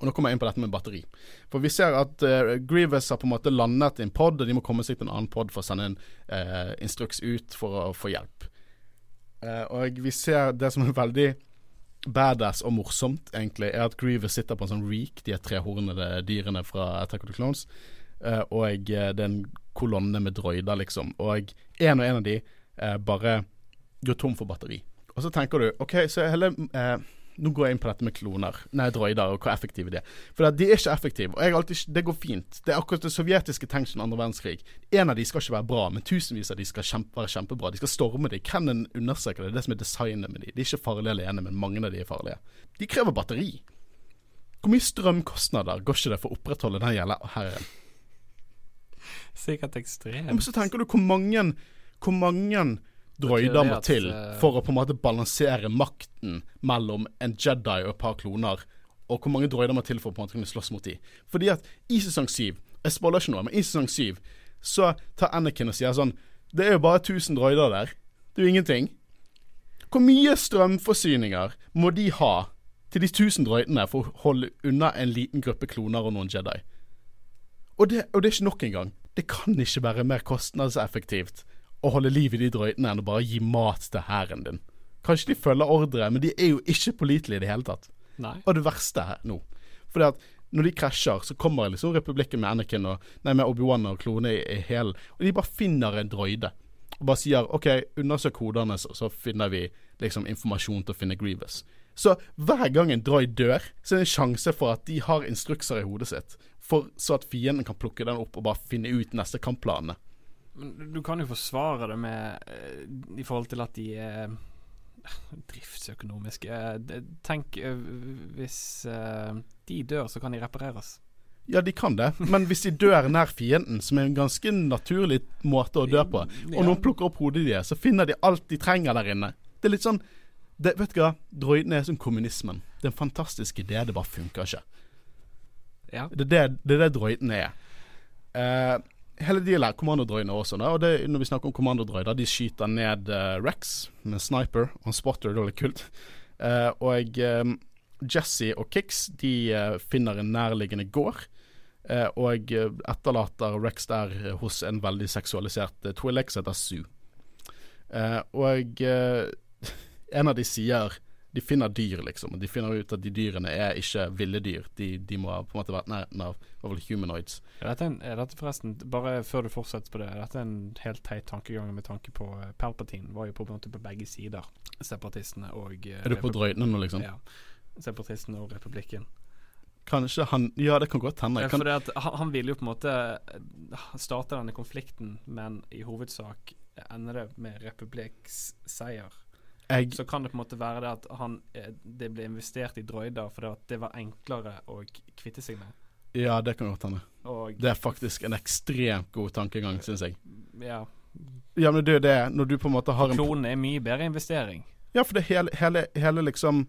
Og Nå kommer jeg inn på dette med batteri. For vi ser at uh, Grievous har på en måte landet i en pod, og de må komme seg til en annen pod for å sende en uh, instruks ut for å få hjelp. Eh, og vi ser det som er veldig badass og morsomt, egentlig, er at Grievous sitter på en sånn reek, de er trehornede dyrene fra Attack of the Clones, eh, og eh, det er en kolonne med droider, liksom. Og en og en av de bare går tom for batteri. Og så tenker du OK, så hele eh, Nå går jeg inn på dette med kloner, nei, droider, og hvor effektive de er. For de er ikke effektive. Og alltid, det går fint. Det er akkurat det sovjetiske tenkt under andre verdenskrig. En av de skal ikke være bra, men tusenvis av de skal kjempe, være kjempebra. De skal storme de. Kennen understreker det. Det er det som er designet med de. De er ikke farlige alene, men mange av de er farlige. De krever batteri. Hvor mye strømkostnader går ikke det for å opprettholde den gjelda her? Sikkert ekstremt. Men så tenker du hvor mange Hvor mange må til eh, for å på en måte balansere makten mellom en Jedi og et par kloner, og hvor mange droider må til for å på en måte kunne slåss mot de. Fordi at i sesong syv Jeg spoiler ikke noe, men i sesong syv så tar Anakin og sier sånn Det er jo bare 1000 droider der. Det er jo ingenting. Hvor mye strømforsyninger må de ha til de 1000 droidene for å holde unna en liten gruppe kloner og noen Jedi? Og det, og det er ikke nok engang. Det kan ikke være mer kostnadseffektivt å holde liv i de drøytene enn å bare gi mat til hæren din. Kanskje de følger ordre, men de er jo ikke pålitelige i det hele tatt. Nei. Og det verste her nå Fordi at når de krasjer, så kommer liksom republikken med Anakin og Nei, med Obi-Wan og klone i, i hælen, og de bare finner en droide. Og bare sier OK, undersøk kodene, så, så finner vi liksom informasjon til å finne Grievous. Så hver gang en droid dør, så er det en sjanse for at de har instrukser i hodet sitt. For så at fienden kan plukke den opp og bare finne ut neste kampplanene. Men du kan jo forsvare det med eh, I forhold til at de er eh, driftsøkonomiske. Eh, Tenk hvis de dør, så kan de repareres. Ja, de kan det, men hvis de dør nær fienden, som er en ganske naturlig måte å dø på, og noen plukker opp hodet deres, så finner de alt de trenger der inne. Det er litt sånn det, Vet du hva, droidene er som kommunismen. Det er en fantastisk idé, det bare funker ikke. Ja. Det er det, det, er det droidene er. Eh, hele dealen her, kommandodroidene også. Da, og det, når vi snakker om kommandodroider, de skyter ned uh, Rex med sniper og en spotter, det er litt kult. Uh, og um, Jesse og Kix de uh, finner en nærliggende gård. og etterlater Rex der hos en veldig seksualisert uh, Twilex heter Sue. Og [laughs] en av de sier De finner dyr, liksom. De finner ut at de dyrene er ikke ville dyr. De, de må ha på en måte vært nærheten av fall humanoids. Er dette, en, er dette forresten, bare før du fortsetter på det, er dette en helt teit tankegang med tanke på eh, Palpatine var jo på måte på begge sider. Separatistene og eh, Er du på drøytene nå, liksom? Ja. Separatistene og republikken. Kanskje han Ja, det kan godt hende. Kan, at han, han ville jo på en måte eh, starte denne konflikten, men i hovedsak ender det med republikks seier. Jeg, Så kan det på en måte være det at han, eh, det ble investert i droider fordi det var enklere å kvitte seg med. ja, det kan godt hende. Og Det er faktisk en ekstremt god tankegang, syns jeg. ja, Ja, men det er jo det, når du på en måte har en klonene er mye bedre investering. Ja, for det hele, hele, hele liksom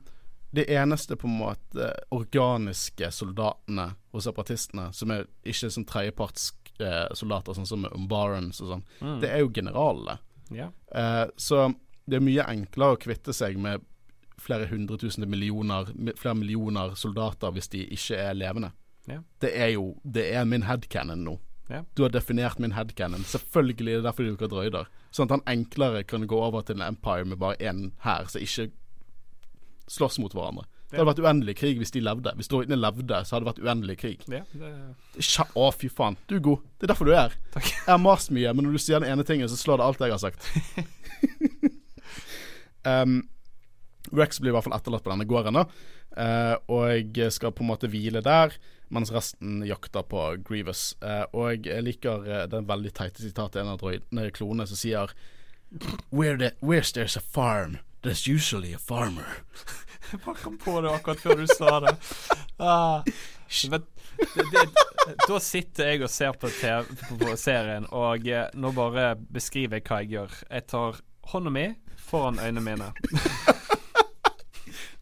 Det eneste på en måte organiske soldatene hos separatistene, som er ikke som tredjepartssoldater, eh, soldater, sånn som Umbarans og sånn, Mm. det er jo generalene. Ja. Eh, så det er mye enklere å kvitte seg med flere hundre tusen millioner, flere millioner soldater hvis de ikke er levende. Ja. Det er jo Det er min headcanon nå. Ja. Du har definert min headcanon. Selvfølgelig er det derfor de bruker drøyder. Sånn at han enklere kan gå over til en empire med bare én hær som ikke slåss mot hverandre. Det hadde vært uendelig krig hvis de levde. Hvis droidene levde, så hadde det vært uendelig krig. Ja, det... Å, fy faen. Du er god. Det er derfor du er her. Jeg har mast mye, men når du sier den ene tingen, så slår det alt jeg har sagt. [laughs] um, Rex blir i hvert fall etterlatt på denne gården, da. Uh, og skal på en måte hvile der, mens resten jakter på Grievous. Uh, og jeg liker uh, den veldig teite sitatet en av droidene, klonene, som sier Where the, Where's there's a farm, there's usually a farmer. Jeg bare kom på det akkurat før du sa det. Ah, men, det, det, da sitter jeg og ser på, TV, på serien, og nå bare beskriver jeg hva jeg gjør. Jeg tar hånda mi foran øynene mine. [laughs]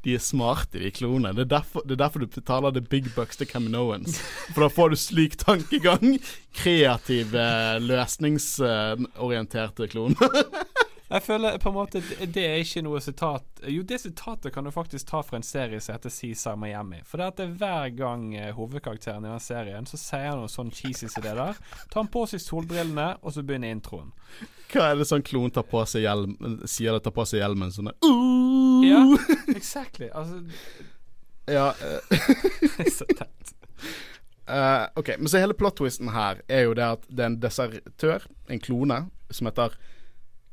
De er smarte, de klonene. Det det er derfor du betaler the big bucks til Caminoans. For da får du slik tankegang. Kreative, løsningsorienterte kloner. [laughs] Jeg føler på en måte Det er ikke noe sitat Jo, det sitatet kan du faktisk ta fra en serie som heter Cæsar Miami. For det er at det hver gang eh, hovedkarakteren i den serien Så sier han noe sånn cheesy som det der. Tar han på seg solbrillene, og så begynner introen. Hva er det sånn klon tar på seg hjelm Sier det tar på seg hjelmen sånn uh! Ja, exactly. Altså [laughs] Ja. Uh, [laughs] så tett. Uh, ok, Men så hele plot-twisten her er jo det at det er en desertør, en klone, som heter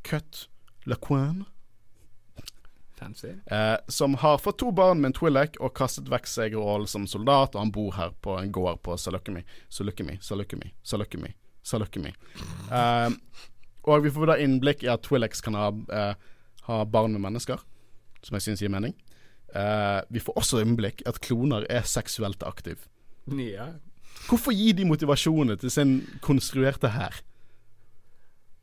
Cut LaQuan. Fancy. Eh, som har fått to barn med en Twillac og kastet vekk seg rollen som soldat, og han bor her på en gård på Salukkemi. Salukkemi, Salukkemi, Salukkemi. Salukkemi. Eh, og vi får da innblikk i at Twillex kan ha, eh, ha barn med mennesker, som jeg syns gir mening. Eh, vi får også innblikk i at kloner er seksuelt aktive. Ja. Hvorfor gi de motivasjonene til sin konstruerte hær?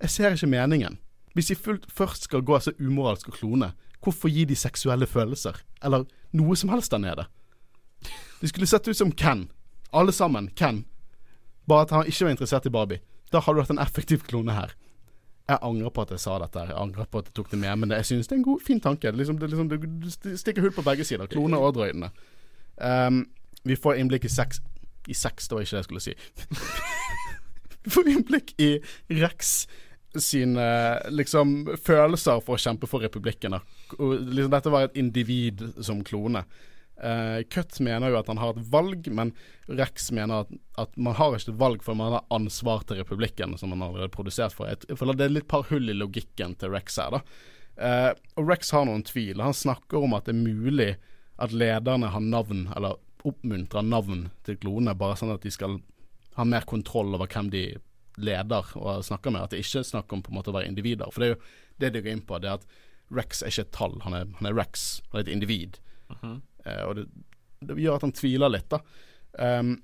Jeg ser ikke meningen. Hvis de fullt, først skal gå så umoralsk og klone, hvorfor gi de seksuelle følelser? Eller noe som helst der nede? De skulle sett ut som Ken. Alle sammen. Ken. Bare at han ikke var interessert i Barbie. Da hadde du hatt en effektiv klone her. Jeg angrer på at jeg sa dette. Jeg angrer på at jeg tok det med, men jeg synes det er en god, fin tanke. Det, liksom, det, liksom, det stikker hull på begge sider. Klone og drøydene. Um, vi får innblikk i sex I sex, det var ikke det jeg skulle si. [laughs] vi får innblikk i Rex sine liksom følelser for å kjempe for republikken. Liksom, dette var et individ som klone. Uh, Cut mener jo at han har et valg, men Rex mener at, at man har ikke et valg for man har ansvar til republikken, som man allerede produsert for. Jeg føler det er litt par hull i logikken til Rex her, da. Uh, og Rex har noen tvil. Han snakker om at det er mulig at lederne har navn, eller oppmuntrer navn til klonene, bare sånn at de skal ha mer kontroll over hvem de leder og snakker med, at det ikke er snakk om på en måte å være individer. For det er jo det de går inn på, det er at Rex er ikke et tall, han er, han er Rex. Han er et individ. Uh -huh. eh, og det, det, gjør at han tviler litt, da. Um,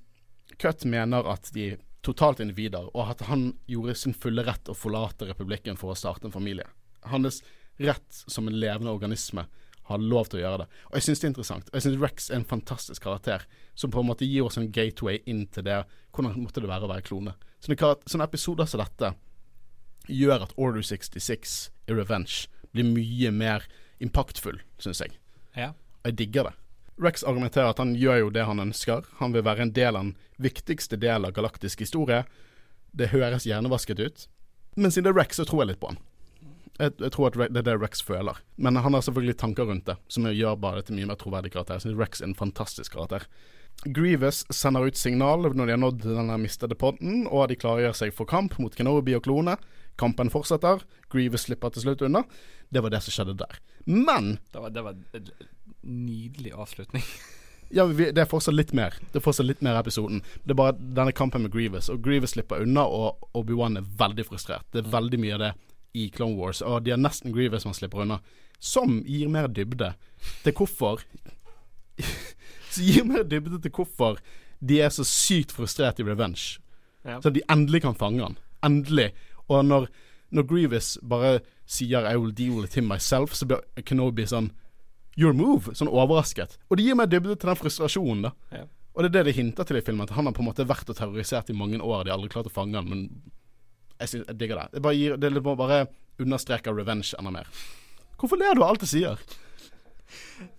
Cut mener at de er totalt individer, og at han gjorde sin fulle rett å forlate republikken for å starte en familie. Hans rett som en levende organisme har lov til å gjøre det. Og jeg syns det er interessant. Og Jeg syns Rex er en fantastisk karakter som på en måte gir oss en gateway inn til det. Hvordan måtte det være å være klone? Sånne, sånne episoder som dette gjør at Order 66 i Revenge blir mye mer impactfull, syns jeg. Ja. Og jeg digger det. Rex argumenterer at han gjør jo det han ønsker. Han vil være en del av den viktigste del av galaktisk historie. Det høres hjernevasket ut, men siden det er Rex, så tror jeg litt på han. Jeg, jeg, tror at det er det Rex føler. Men han har selvfølgelig tanker rundt det, som gjør bare det til mye mer troverdig karakter. Jeg synes Rex er en fantastisk karakter. Grievous sender ut signal når de har nådd denne mistede podden, og de klargjør seg for kamp mot Kenobi og klone. Kampen fortsetter. Grievous slipper til slutt unna. Det var det som skjedde der. Men Det var, det var en nydelig avslutning. [laughs] ja, vi, det er fortsatt litt mer. Det er fortsatt litt mer episoden. Det er bare denne kampen med Grievous, og Grievous slipper unna, og Obi-Wan er veldig frustrert. Det er mm. veldig mye av det i Clone Wars, og de har nesten Grievous man slipper unna. Som gir mer dybde til hvorfor [laughs] Så gir mer dybde til hvorfor de er så sykt frustrert i Revenge. Ja. at de endelig kan fange han. Endelig. Og når, når Grievous bare sier 'I will deal with him myself', så blir Kenobi sånn Your move. Sånn overrasket. Og det gir mer dybde til den frustrasjonen, da. Ja. Og det er det de hinter til i filmen, at han har på en måte vært og terrorisert i mange år. De har aldri klart å fange han, men jeg, synes, jeg digger det. Det bare, gir, det bare understreker revenge enda mer. Hvorfor ler du av alt jeg sier?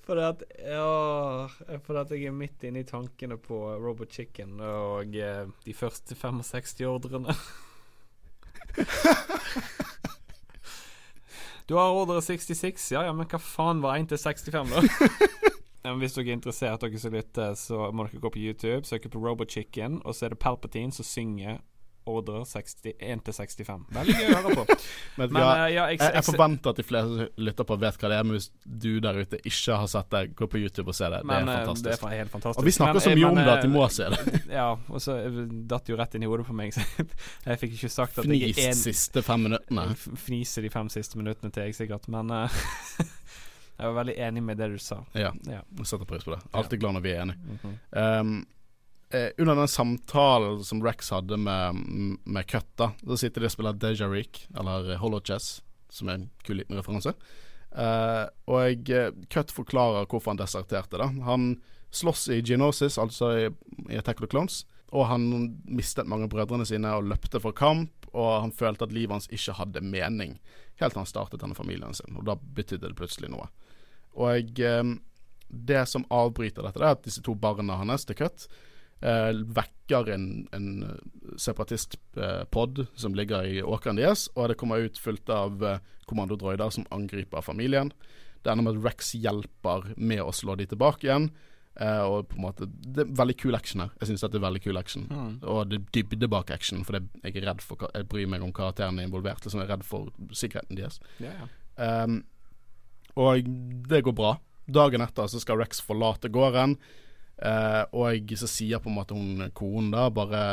Fordi at Ja, for at jeg er midt inne i tankene på Robot Chicken og eh, de første 65 ordrene. [laughs] du har ordre 66, ja ja, men hva faen var 1 til 65, da? [laughs] Hvis dere er interessert, dere som lytter, så må dere gå på YouTube, søke på Robot Chicken, og så er det Palpatine som synger Order 61-65 Veldig gøy å høre på. [laughs] men, men, ja, uh, ja, jeg, jeg, jeg, forventer at de fleste som lytter på, vet hva det er. Men hvis du der ute ikke har sett det, gå på YouTube og se det. Men, det er fantastisk. Det er helt fantastisk. Og vi snakker så mye om det at de må se det. [laughs] ja, og så datt jo rett inn i hodet på meg. [laughs] Så jeg fikk ikke sagt at Fnis jeg er en siste fem minuttene. Fnise de fem siste minuttene til jeg sikkert, men Jeg var veldig enig med det du sa. Ja, ja. jeg setter pris på det. Alltid glad når vi er enige. Mm -hmm. um, eh, under den samtalen som Rex hadde med, med Cut, da da sitter de og spiller Deja Reek, eller Holochess, som er en kul liten referanse. Eh, og Cut forklarer hvorfor han deserterte. da Han slåss i Genosis, altså i, i Attack of the Clones, og han mistet mange av brødrene sine og løpte for kamp, og han følte at livet hans ikke hadde mening, helt til han startet denne familien sin, og da betydde det plutselig noe. Og eh, det som avbryter dette, det er at disse to barna hans til Cut eh, vekker en, en separatistpod eh, som ligger i åkeren deres, og det kommer ut fullt av eh, kommandodroider som angriper familien. Det ender med at Rex hjelper med å slå de tilbake igjen. Uh, og på en måte Det er veldig kul action her. Jeg syns det er veldig kul action. Mm. Og det er dybde bak action, for jeg er redd for Jeg bryr meg om karakterene involvert. Liksom jeg er redd for sikkerheten deres. Yeah. Um, og det går bra. Dagen etter så skal Rex forlate gården, eh, og så sier på en måte hun konen da bare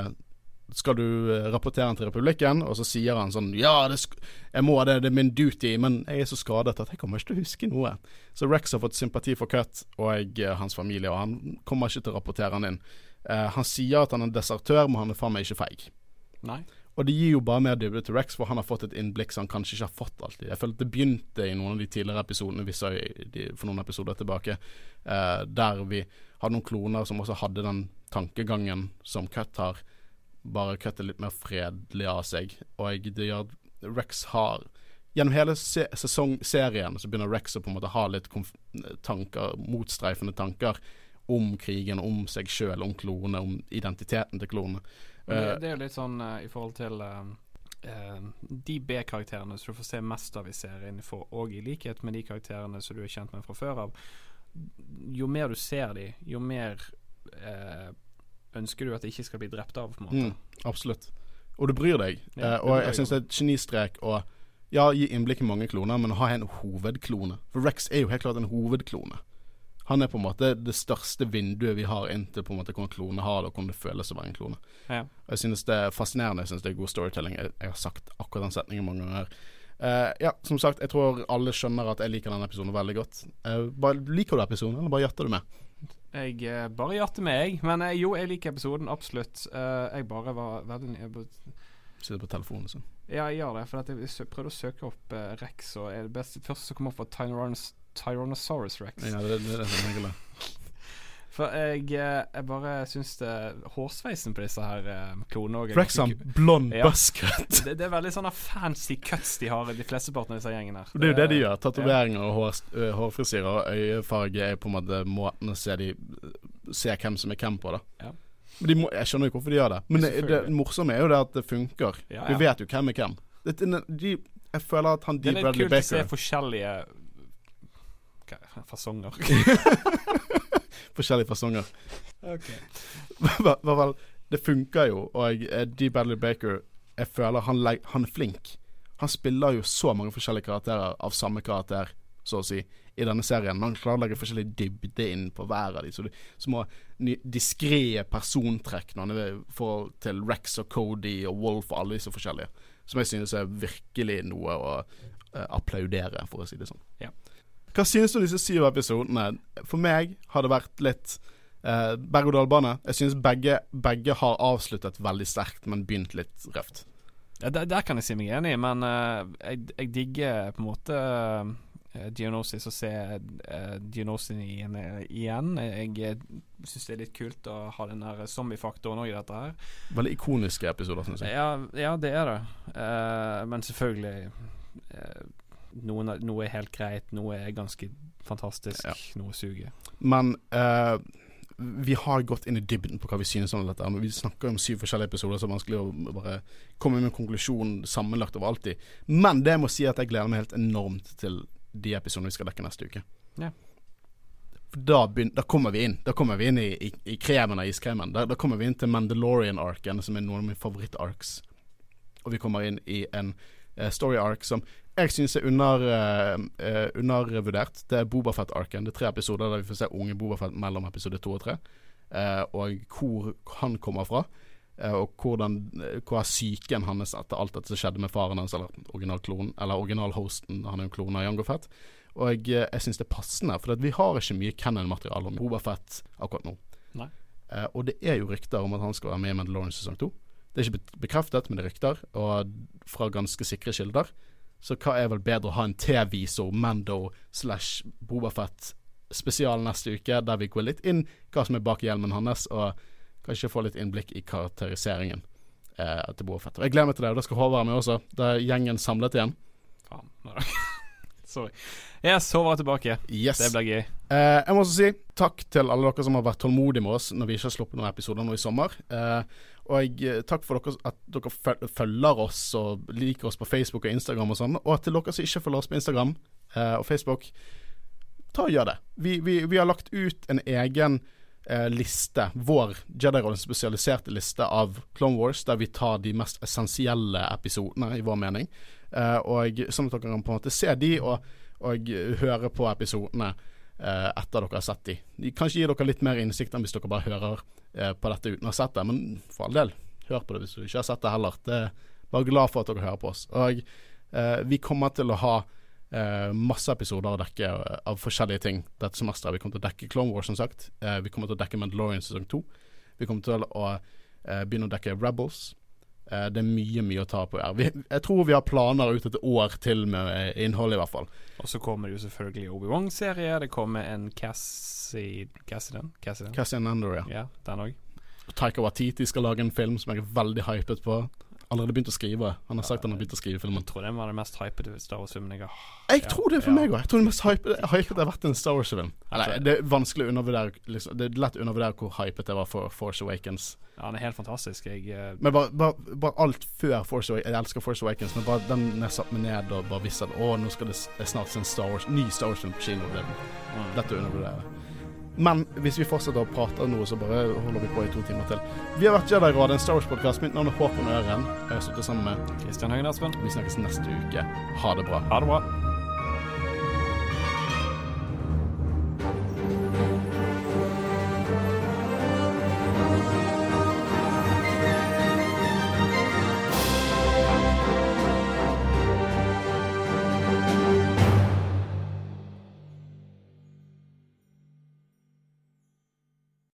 skal du eh, rapportere han til Republikken? Og så sier han sånn Ja, jeg må det, det er min duty, men jeg er så skadet at jeg kommer ikke til å huske noe. Så Rex har fått sympati for Cut og jeg, hans familie, og han kommer ikke til å rapportere han inn. Eh, han sier at han er desertør, men han er faen meg ikke feig. Nei. Og det gir jo bare mer dybde til Rex, for han har fått et innblikk som han kanskje ikke har fått alltid. Jeg at det begynte i noen av de tidligere episodene vi sa for noen episoder tilbake, eh, der vi hadde noen kloner som også hadde den tankegangen som Cut har, bare Cut er litt mer fredelig av seg. Og det gjør at Rex har Gjennom hele se sesongserien så begynner Rex å på en måte ha litt tanker, motstreifende tanker om krigen, om seg sjøl, om klonene, om identiteten til klonene. Det, eh, det, er jo litt sånn uh, i forhold til uh, de B-karakterene som du får se mest av i serien, for, og i likhet med de karakterene som du er kjent med fra før av. Jo mer du ser de, jo mer ønsker du at de ikke skal bli drept av, på en måte. Mm, absolutt. Og du bryr deg. Ja, og jeg syns det er et genistrek å ja, gi innblikk i mange kloner, men ha en hovedklone. For Rex er jo helt klart en hovedklone. Han er på en måte det største vinduet vi har inn til på en måte hvordan klone har det, og hvordan det føles å være en klone. Ja. Jeg synes det er fascinerende, jeg synes det er god storytelling. Jeg, jeg har sagt akkurat den setningen mange ganger. Uh, ja, som sagt, jeg tror alle skjønner at jeg liker denne episoden veldig godt. Uh, bare, liker du episoden, eller bare jatter du med? Jeg uh, bare jatter med, jeg. Men jo, jeg liker episoden, absolutt. jeg bare var veldig Sitter på telefonen, liksom Ja, jeg gjør det. For jeg prøvde å søke opp Rex, og det beste første som kom opp, var Tyrannosaurus Tyrannosaurus Rex. Ja, det, det, det er det For jeg, eh, jeg bare syns det Hårsveisen på disse her uh, klonene Rex har blond ja. buzzcut. det, det, er veldig sånne fancy cuts de har, de flesteparten av disse gjengene her. Det er jo det de gjør. Tatoveringer og hår, hårfrisyrer og øyefarge er på en måte måten å se, de, se hvem som er hvem på. da ja. Men må, Jeg skjønner jo hvorfor de gjør det. Men det, det, morsomme er jo det at det funker. Vi vet jo hvem er hvem. De, jeg føler at han Det er litt kult å se forskjellige fasonger. [laughs] Forskjellige fasonger. Okay. [laughs] Vel, det funker jo, og jeg, D. Badley Baker Jeg føler han, han, er flink. Han spiller jo så mange forskjellige karakterer av samme karakter, så å si, i denne serien. han klarer å legge forskjellig dybde inn på hver av de. Så små diskré persontrekk når han er i forhold til Rex og Cody og Wolf og alle disse forskjellige. Som jeg synes er virkelig noe å uh, applaudere, for å si det sånn. Ja. Hva synes du om disse syv episodene? For meg har det vært litt eh, berg-og-dal-bane. Jeg synes begge, begge, har avsluttet veldig sterkt, men begynt litt røft. Ja, der, der, kan jeg si meg enig, men uh, jeg, jeg, digger på en måte uh, Diagnosis å se uh, Diagnosis igjen. igjen. Jeg syns det er litt kult å ha den der zombiefaktoren òg i dette her. Veldig ikoniske episoder, syns jeg. Ja, ja, det er det. Uh, men selvfølgelig noen, noe er helt greit, noe er ganske fantastisk, ja. noe suger. Men uh, vi har gått inn i dybden på hva vi synes om dette. Men vi snakker om syv forskjellige episoder, så det er vanskelig å bare komme med en konklusjon sammenlagt over alltid. Men det jeg må si at jeg gleder meg helt enormt til de episodene vi skal dekke neste uke. Ja. Da, begynner, da, kommer vi inn Da kommer vi inn i, i, i kremen av iskremen. Da, da, kommer vi inn til Mandalorian-arken, som er noen av mine favoritt-arks. Og vi kommer inn i en uh, story-ark som jeg syns er under, uh, undervurdert. Det er Bobafett-arken. Det er tre episoder der vi får se unge Bobafett mellom episode to og tre. Uh, og hvor han kommer fra. og hvordan, hva er psyken hans etter alt dette som skjedde med faren hans, eller originalhosten, original. Han er jo klone av Jango Fett. Og jeg syns det er passende, for vi har ikke mye Kennan-materiale om Bobafett akkurat nå. og det er jo rykter om at han skal være med i Mandalorian sesong to. Det er ikke bekreftet, men det er rykter, og fra ganske sikre kilder. Så hva er vel bedre å ha en T-visor, Mando slash Bobafett spesial neste uke, der vi går litt inn hva som er bak hjelmen hans, og kanskje få litt innblikk i karakteriseringen eh, til Bobafett. Jeg gleder meg til det, og da skal Håvard være med også. Da er gjengen samlet igjen. Faen. [laughs] Sorry. Yes, Håvard er tilbake. Yes. Det blir gøy. Eh, jeg må også si takk til alle dere som har vært tålmodige med oss når vi ikke har sluppet noen episoder nå i sommer. Eh, og jeg, eh, takk for dere, at dere følger oss og liker oss på Facebook og Instagram og sånn. Og til dere som ikke følger oss på Instagram eh, og Facebook, ta og gjør det. Vi, vi, vi har lagt ut en egen eh, liste, vår Jedi-rollens spesialiserte liste av Clone Wars, der vi tar de mest essensielle episodene, i vår mening. Eh, og Sånn at dere kan på en måte se de og, og høre på episodene uh, etter dere har sett de. De kanskje gir dere litt mer innsikt enn hvis dere bare hører eh, på dette uten å ha sett det. Men for all del, hør på det hvis du ikke har sett det heller. Det er bare glad for at dere hører på oss. Og vi kommer til å ha masse episoder å dekke av forskjellige ting dette semesteret. Vi kommer til å dekke Clone Wars, som sagt. vi kommer til å dekke Mandalorian sesong to. Vi kommer til å begynne å dekke Rebels. Eh, det er mye, mye å ta på her. Vi, jeg tror vi har planer ut et år til med eh, innhold, i hvert fall. Og så kommer det jo selvfølgelig Obi-Wan-serie. Det kommer en Cassie Cassidan? Cassidan, Cassian Andor, ja. ja den òg. Taika Watiti skal lage en film som jeg er veldig hypet på allerede begynt å skrive. Han har sagt han har begynt å skrive filmen. Jeg tror den var den mest hypede Star Wars-filmen jeg har Jeg tror det for meg òg. Jeg tror den mest hypede, hypede har vært en Star Wars-film. Det er vanskelig å undervurdere liksom, Det er lett å undervurdere hvor hypet det var for Force Awakens. Ja, den er helt fantastisk. Jeg, uh... Men bare, bare, bare, alt før Force Awakens Jeg elsker Force Awakens, men bare den jeg satte meg ned og bare visste at å, nå skal det snart se en Star Wars, ny Star Wars-film på kino. Det er mm. lett å undervurdere. Men hvis vi fortsetter å prate nå, så bare holder vi på i to timer til. Vi har vært Jedi-råd, en Star Wars-podkast. Mitt navn er Håkon Øren. Jeg har sittet sammen med Kristian Høgen Aspen. Vi snakkes neste uke. Ha det bra. Ha det bra.